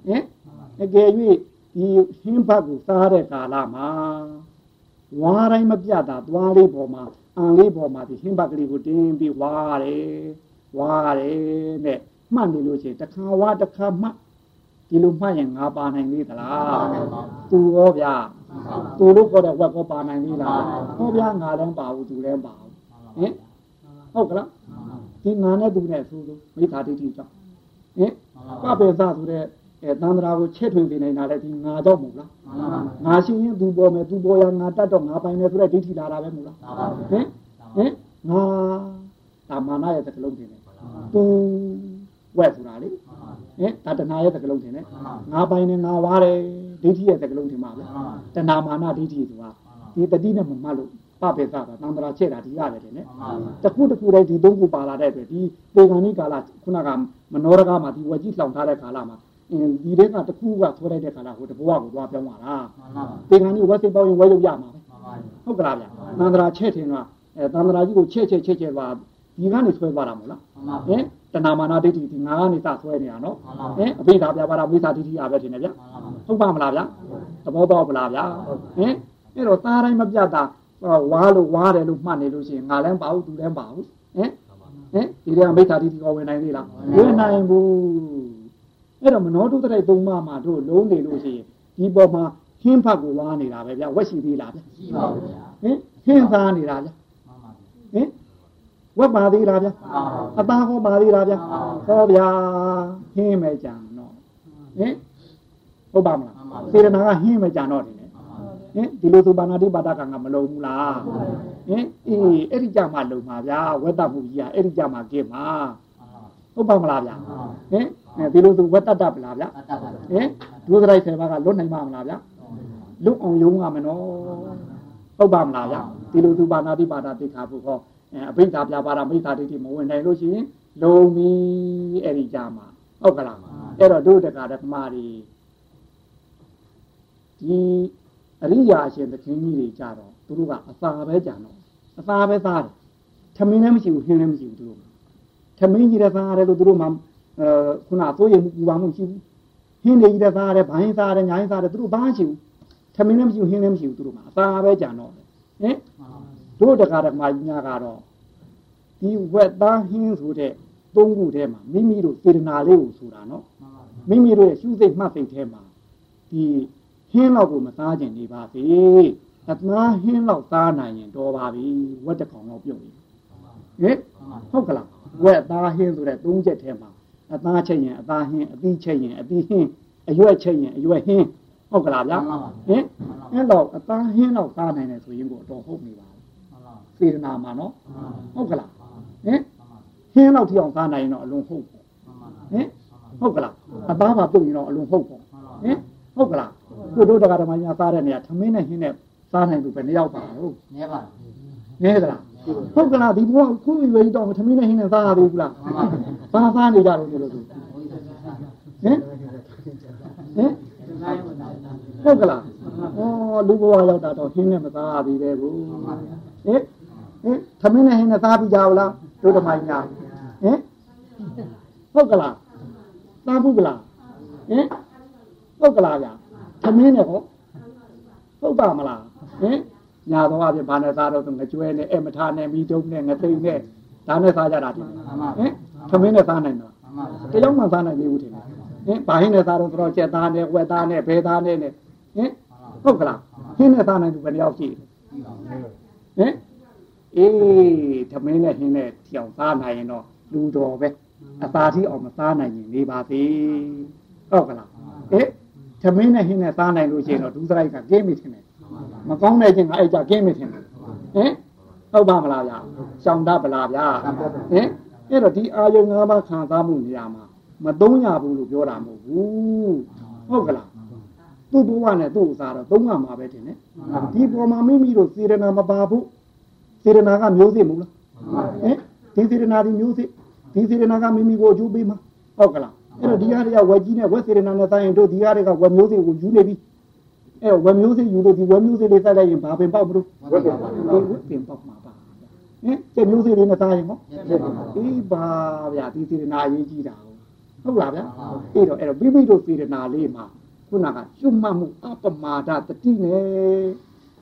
ဟင်အကယ်၍ဒီဟင်းဘတ်ကိုစားတဲ့ကာလမှာဝါတိုင်းမပြတာသွားလေးပေါ်မှာအံလေးပေါ်မှာဒီဟင်းဘတ်ကလေးကိုတင်းပြီးဝါရတယ်ဝါရတယ်နဲ့ မှတ်နေလို့ရှိရင်တစ်ခါဝါတစ်ခါမှတ်ဒီလိုမှတ်ရင်ငါပါနိုင်သေးသလားသူရောဗျာဝသူလို့ခေါ်တဲ့ဝက်ကောပါနိုင်သေးလားဟောဗျာငါလည်းပါဘူးသူလည်းပါဘူးဟင်ဟုတ်ကလားဒီငါနဲ့သူနဲ့ဆိုလို့မိသားတိတိကြောင့်ဟင်ပပေသဆိုတဲ့အဲသန္တရာကိုချက်ထွင်ပြနေတာလည်းဒီငါတော့မဟုတ်လားငါရှိရင်သူပေါ်မယ်သူပေါ်ရငါတတ်တော့ငါပိုင်တယ်ဆိုတဲ့ဒိဋ္ဌိလာတာပဲမဟုတ်လားဟင်ဟင်ငါတာမာနရဲ့သကလုံးတင်တယ်သူ ဝက်ဆိုတာလေဟင်ဒါတဏှာရဲ့သကလုံးတင်တယ်ငါပိုင်တယ်ငါဝါတယ်ဒိဋ္ဌိရဲ့သကလုံးတင်ပါပဲတဏှာမာနဒိဋ္ဌိဆိုတာဒီတတိနဲ့မမှတ်လို့ပပေသတာသန္တရာချက်တာဒီရတယ်လေတခုတခုတိုင်းဒီသုံးခုပါလာတဲ့အတွက်ဒီပေဂန်နိကာလခုနကမနောရကမှာဒီဝက်ကြီးလှောင်ထားတဲ့ကာလမှာအင်းဒီတဲ့ကတခုကဆွဲလိုက်တဲ့ခါလာဟိုတဘဝကိုသွားပြောင်းသွားတာပေဂန်နိဝက်စိတ်ပေါင်းရင်ဝဲရုပ်ရမှာပဲဟုတ်ကလားဗျသန္တရာချက်ထင်တော့အဲသန္တရာကြီးကိုချက်ချက်ချက်ချက်ပါဒီကနေဆွဲသွားတာမဟုတ်လားဟင် တဏမာနာဒိဋ္ဌိဒီငါကနေစဆွဲနေတာနော်ဟင်အဘိဓါပြပါတာမိစ္ဆာဒိဋ္ဌိအားပဲထင်တယ်ဗျဟုတ်ပါမလားဗျသဘောပေါက်ပလားဗျဟင်အဲ့တော့သားတိုင်းမပြတ်တာဝါလို့ဝါတယ်လို့မှတ်နေလို့ရှိရင်ငါလည်းပါဘူးသူလည်းပါဘူးဟင်ဟင်ဒီကမိစ္ဆာဒိဋ္ဌိကဝင်နိုင်သေးလားဝင်နိုင်ဘူးအဲ့တော့မနောတုတ္တရိုက်သုံးပါးမှာတို့လုံးနေလို့ရှိရင်ဒီပေါ်မှာဟင်းဖတ်ကိုဝါနေတာပဲဗျဝက်ရှိသေးလားဗျရှိပါဘူးဗျာဟင်ဟင်းသားနေတာဗျဟင် ဝက်ပါသေးလားဗျာအပန်းဟောပါသေးလားဗျာဟောဗျာဟင်းမဲ့ကြံတော့ဟင်ဟုတ်ပါမလားစေရနာကဟင်းမဲ့ကြံတော့တယ်ဟင်ဒီလိုသူပါဏာတိပါဒကံကမလုံဘူးလားဟင်အေးအဲ့ဒီကြမှာလုံပါဗျာဝတ္တမှုကြီးကအဲ့ဒီကြမှာကင်းပါဟုတ်ပါမလားဗျာဟင်ဒီလိုသူဝတ္တတပလားဗျာဟင်ဒုစရိုက်ဆယ်ပါးကလွတ်နိုင်ပါမလားဗျာလွတ်အောင်ယုံရမယ်နော်ဟုတ်ပါမလားဗျာဒီလိုသူပါဏာတိပါဒတိခါဖို့ဟော အဘိဓါပြပါတာမိစ္ဆာဒိဋ္ဌိမဝင်နိုင်လို့ရှိရင်လုံပြီအဲ့ဒီကြမှာဟုတ်ကလားအဲ့တော့တို့တက္ကရာဓမ္မတွေဒီအရိယာအရှင်သခင်ကြီးတွေကြတော့သူတို့ကအသာပဲကြံတော့အသာပဲသားတယ်ထမင်းလည်းမရှိဘူးဟင်းလည်းမရှိဘူးသူတို့ထမင်းကြီးတဲ့သားရတယ်လို့သူတို့မှအဲခုနသိုးရည်ပူပါမှုရှိဘူးဟင်းတွေကြီးတဲ့သားရတယ်ဘိုင်းသားရတယ်ညာင်းသားရတယ်သူတို့ဘာမှရှိဘူးထမင်းလည်းမရှိဘူးဟင်းလည်းမရှိဘူးသူတို့မှအသာပဲကြံတော့ဟင် တို့တက္ကရာဓမ္မကြီးများကတော့ဒီဝက်သားဟင်းဆိုတဲ့သုံးခုထဲမှာမိမိတို့စေတနာလေးကိုဆိုတာနော်မိမိတို့ရဲ့ရှုစိတ်မှတ်စိတ်ထဲမှာဒီဟင်းလောက်ကိုမစားကျင်နေပါစေအသားဟင်းလောက်စားနိုင်ရင်တော်ပါပြီဝက်တစ်ကောင်တော့ပြုတ်ပြီဟင်ဟုတ်ကလားဝက်သားဟင်းဆိုတဲ့သုံးချက်ထဲမှာအသားချက်ရင်အသားဟင်းအသီးချက်ရင်အသီးဟင်းအရွက်ချက်ရင်အရွက်ဟင်းဟုတ်ကလားဗျာဟင်အဲ့တော့အသားဟင်းလောက်စားနိုင်တယ်ဆိုရင်ကိုတော့ဟုတ်နေပါ စေတနာမှာနော်ဟုတ်ကလားဟင်ဟင်းလောက်ထီအောင်စားနိုင်ရင်တော့အလုံးဟုတ်ပေါ့ဟင်ဟုတ်ကလားအသားပါပြုတ်ရင်တော့အလုံးဟုတ်ပေါ့ဟင်ဟုတ်ကလားကိုတို့တရားဓမ္မညာစားတဲ့နေရာသမင်းနဲ့ဟင်းနဲ့စားနိုင်လို့ပဲနှစ်ယောက်ပါလို့နဲပါနဲသလားဟုတ်ကလားဒီဘုရားခုရွေးတော့သမင်းနဲ့ဟင်းနဲ့စားရသေးဘူးလားစားစားနေကြလို့လို့ဆိုဟင်ဟင်ဟုတ်ကလားဩလူဘဝရောက်တာတော့ဟင်းနဲ့မစားရသေးပဲဘူးဟင် ဟင်သမင်းနဲ့ဟင်းနဲ့စားပြီးကြဘူးလားတို့ဓမ္မညာဟင်ဟုတ်ကလားစားဘူးကလားဟင်ဟုတ်ကလားဗျာသမင်းနဲ့ဟောဟုတ်ပါမလားဟင်ညာတော့အပြင်ဘာနဲ့စားတော့ငကြွဲနဲ့အမထာနဲ့မိတုံးနဲ့ငသိမ့်နဲ့ဒါနဲ့စားကြတာတင်ဟင်သမင်းနဲ့စားနိုင်တော့တယောက်မှစားနိုင်သေးဘူးတင်ဟင်ဘာဟင်းနဲ့စားတော့တော့ကျက်သားနဲ့ဝက်သားနဲ့ဘဲသားနဲ့ဟင်ဟုတ်ကလားဟင်းနဲ့စားနိုင်သူဘယ်နှယောက်ရှိဟင် အေးသမင်းနဲ့ဟင်းနဲ့ကြောင်စားနိုင်ရင်တော့လူတော်ပဲအသာတိအောင်မစားနိုင်ရင်နေပါသေးဟုတ်ကလားဟဲ့သမင်းနဲ့ဟင်းနဲ့စားနိုင်လို့ရှိရင်တော့ဒုစရိုက်ကကင်းမိထင်တယ်မကောင်းတဲ့ချင်းကအဲ့ကြကင်းမိထင်တယ်ဟင်ဟုတ်ပါမလားဗျာရှောင်တတ်ပလားဗျာဟင်အဲ့တော့ဒီအာယုံ၅ပါးခံစားမှုနေရာမှာမသုံးရဘူးလို့ပြောတာမဟုတ်ဘူးဟုတ်ကလားသူ့ဘဝနဲ့သူ့ဥစားတော့သုံးရမှာပဲတင်တယ်ဒီပေါ်မှာမိမိတို့စေရနာမပါဘူး စေရနာကမျိုးစစ်မဟုတ်လားဟင်ဒီစေရနာဒီမျိုးစစ်ဒီစေရနာကမိမိကိုအကျိုးပေးမှာဟုတ်ကလားအဲ့တော့ဒီဟာတွေကဝက်ကြီးနဲ့ဝက်စေရနာနဲ့တိုင်းရင်တို့ဒီဟာတွေကဝက်မျိုးစစ်ကိုယူနေပြီအဲ့ဝက်မျိုးစစ်ယူလို့ဒီဝက်မျိုးစစ်လေးစိုက်လိုက်ရင်ဘာပင်ပေါက်မလို့ဝက်ပင်ပေါက်ဝက်ပင်ပေါက်မှာပါဟင်ကျက်မျိုးစစ်လေးနဲ့သားရင်ဟောအေးပါဗျာဒီစေရနာအရေးကြီးတာဟုတ်လားဗျာအဲ့တော့အဲ့တော့မိမိတို့စေရနာလေးမှာခုနကကျွတ်မှတ်မှုအပမာဒတတိနဲ့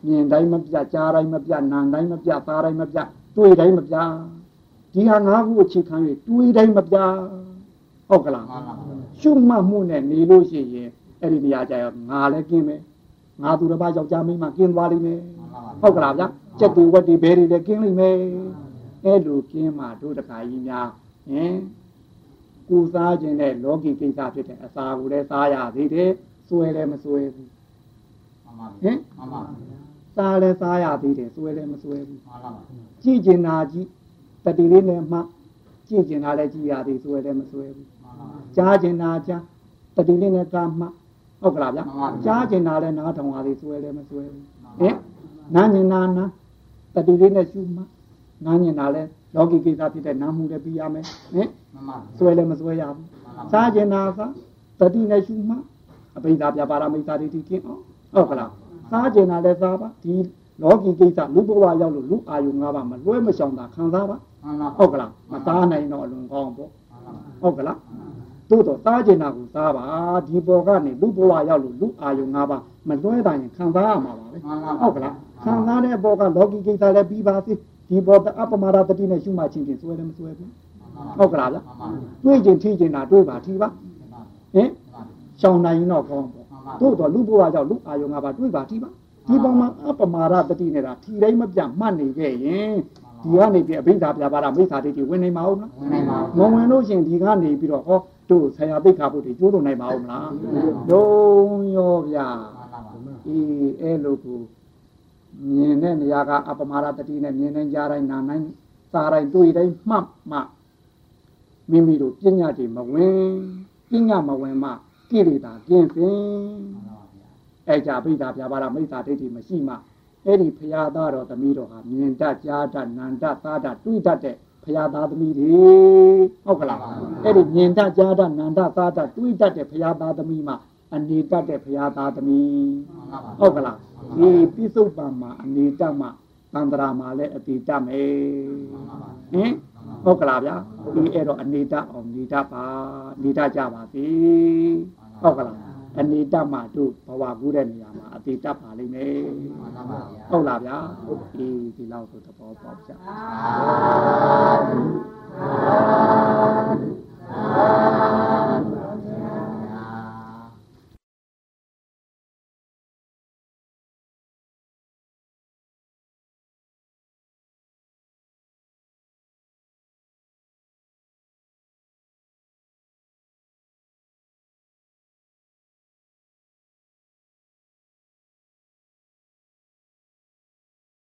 မြင်တိုင်းမပြကြားတိုင်းမပြနာတိုင်းမပြသားတိုင်းမပြတွေ့တိုင်းမပြဒီဟာငါးခုအခြေခံ၍တွေးတိုင်းမပြဟုတ်ကလားရှုမှတ်မှုနဲ့နေလို့ရှိရင်အဲ့ဒီနေရာကျတော့ငါလည်းกินမယ်ငါသူတစ်ပါးယောက်ျားမိန်းမကင်းသွားလိမ့်မယ်မှန်ပါဗျာဟုတ်ကလားဗျကြက်တူဝက်တီဘဲတွေလည်းကင်းလိမ့်မယ်အဲ့လိုကင်းမှတို့တခါကြီးများဟင်ကိုစားခြင်းတဲ့လောကီကိစ္စဖြစ်တဲ့အစာကိုလည်းစားရသေးတယ်စွဲလည်းမစွဲဘူးမှန်ပါဟဗျာင်မှန်ပါဗျာ စားလည်းစားရသေးတယ်စွဲလည်းမစွဲဘူးမှန်ပါဗျာကြည်ကျင်တာကြီးတတိလေးနဲ့မှကြည်ကျင်တာလည်းကြည်ရသေးစွဲလည်းမစွဲဘူးမှန်ပါဗျာကြားကျင်တာကြားတတိလေးနဲ့ကမှဟုတ်ကလားဗျမှန်ပါဗျာကြားကျင်တာလည်းနားထောင်ရသေးစွဲလည်းမစွဲဘူးဟင်နားကျင်တာနားတတိလေးနဲ့ရှုမှနားကျင်တာလည်းလောကီကိစ္စဖြစ်တဲ့နားမှုလည်းပြီးရမယ်ဟင်မှန်ပါဗျာစွဲလည်းမစွဲရဘူးစားကျင်တာကတတိနဲ့ရှုမှအဘိဓါပြပါရမိစ္ဆာဒိဋ္ဌိကင်းအောင်ဟုတ်ကလား စားကျင်တာလည်းစားပါဒီလောကီကိစ္စလူဘဝရောက်လို့လူအာယု၅ပါးမလွဲမရှောင်တာခံစားပါမှန်ပါဟုတ်ကလားမသားနိုင်တော့အလွန်ကောင်းပေါ့မှန်ပါဟုတ်ကလားတို့တော့စားကျင်တာကိုစားပါဒီပေါ်ကနေလူဘဝရောက်လို့လူအာယု၅ပါးမလွဲတာရင်ခံစားရမှာပါပဲမှန်ပါဟုတ်ကလားခံစားတဲ့ဘောကလောကီကိစ္စလည်းပြီးပါစေဒီဘောအပမရတတိနဲ့ရှုမှချင်းချင်းစွဲလည်းမစွဲဘူးဟုတ်ကလားဗျမှန်ပါတွေးကျင်ထိကျင်တာတွေးပါထိပါမှန်ပါဟင်ရှောင်းနိုင်ရင်တော့ကောင်းပေါ့ တို့တော့လူဘဝကြောင့်လူအာယုံငါပါတွေးပါထိပါဒီပုံမှာအပမာရတတိနဲ့တာထီတိုင်းမပြတ်မှတ်နေခဲ့ရင်ဒီကနေပြီးအဘိဓါပြပါရမိစ္ဆာဒိဋ္ဌိဝင်နေမှာဟုတ်လားဝင်နိုင်ပါမဝင်လို့ရှင်ဒီကနေပြီးတော့ဟောတို့ဆရာပိတ်ခါဖို့တွေကျိုးလို့နိုင်ပါဦးမလားလုံးရောဗျာမှန်ပါအေးအဲ့လိုကိုမြင်တဲ့နေရာကအပမာရတတိနဲ့မြင်နိုင်ကြတိုင်းနာနိုင်စားတိုင်းတွေ့တိုင်းမှတ်မှမိမိတို့ပညာတွေမဝင်ပညာမဝင်မှ ကိလေသာကျင့်စဉ်အဲ့ကြပိဋကပြပါရမိစ္ဆာဒိဋ္ဌိမရှိမှအဲ့ဒီဖရာသားတော်သမီးတော်ဟာမြင်တတ်ကြားတတ်နန္တသားတတ်တွေ့တတ်တဲ့ဖရာသားသမီးတွေဟုတ်ကလားအဲ့ဒီမြင်တတ်ကြားတတ်နန္တသားတတ်တွေ့တတ်တဲ့ဖရာသားသမီးမှအနေတတ်တဲ့ဖရာသားသမီးဟုတ်ကလားဒီပိစုပန်မှာအနေတတ်မှာတ န္တရာမှာလည်းအတိတတ်မယ်ဟင်ဟုတ်ကလားဗျာဒီအဲ့တော့အနေတတ်အောင်နေတတ်ပါနေတတ်ကြပါစေဟုတ်ကလားအနေတတ်မှာတို့ဘဝကူးတဲ့နေရာမှာအတိတတ်ပါလိမ့်မယ်ဟုတ်လားဗျာအေးဒီလောက်ဆိုသဘောပေါက်ကြ Amen.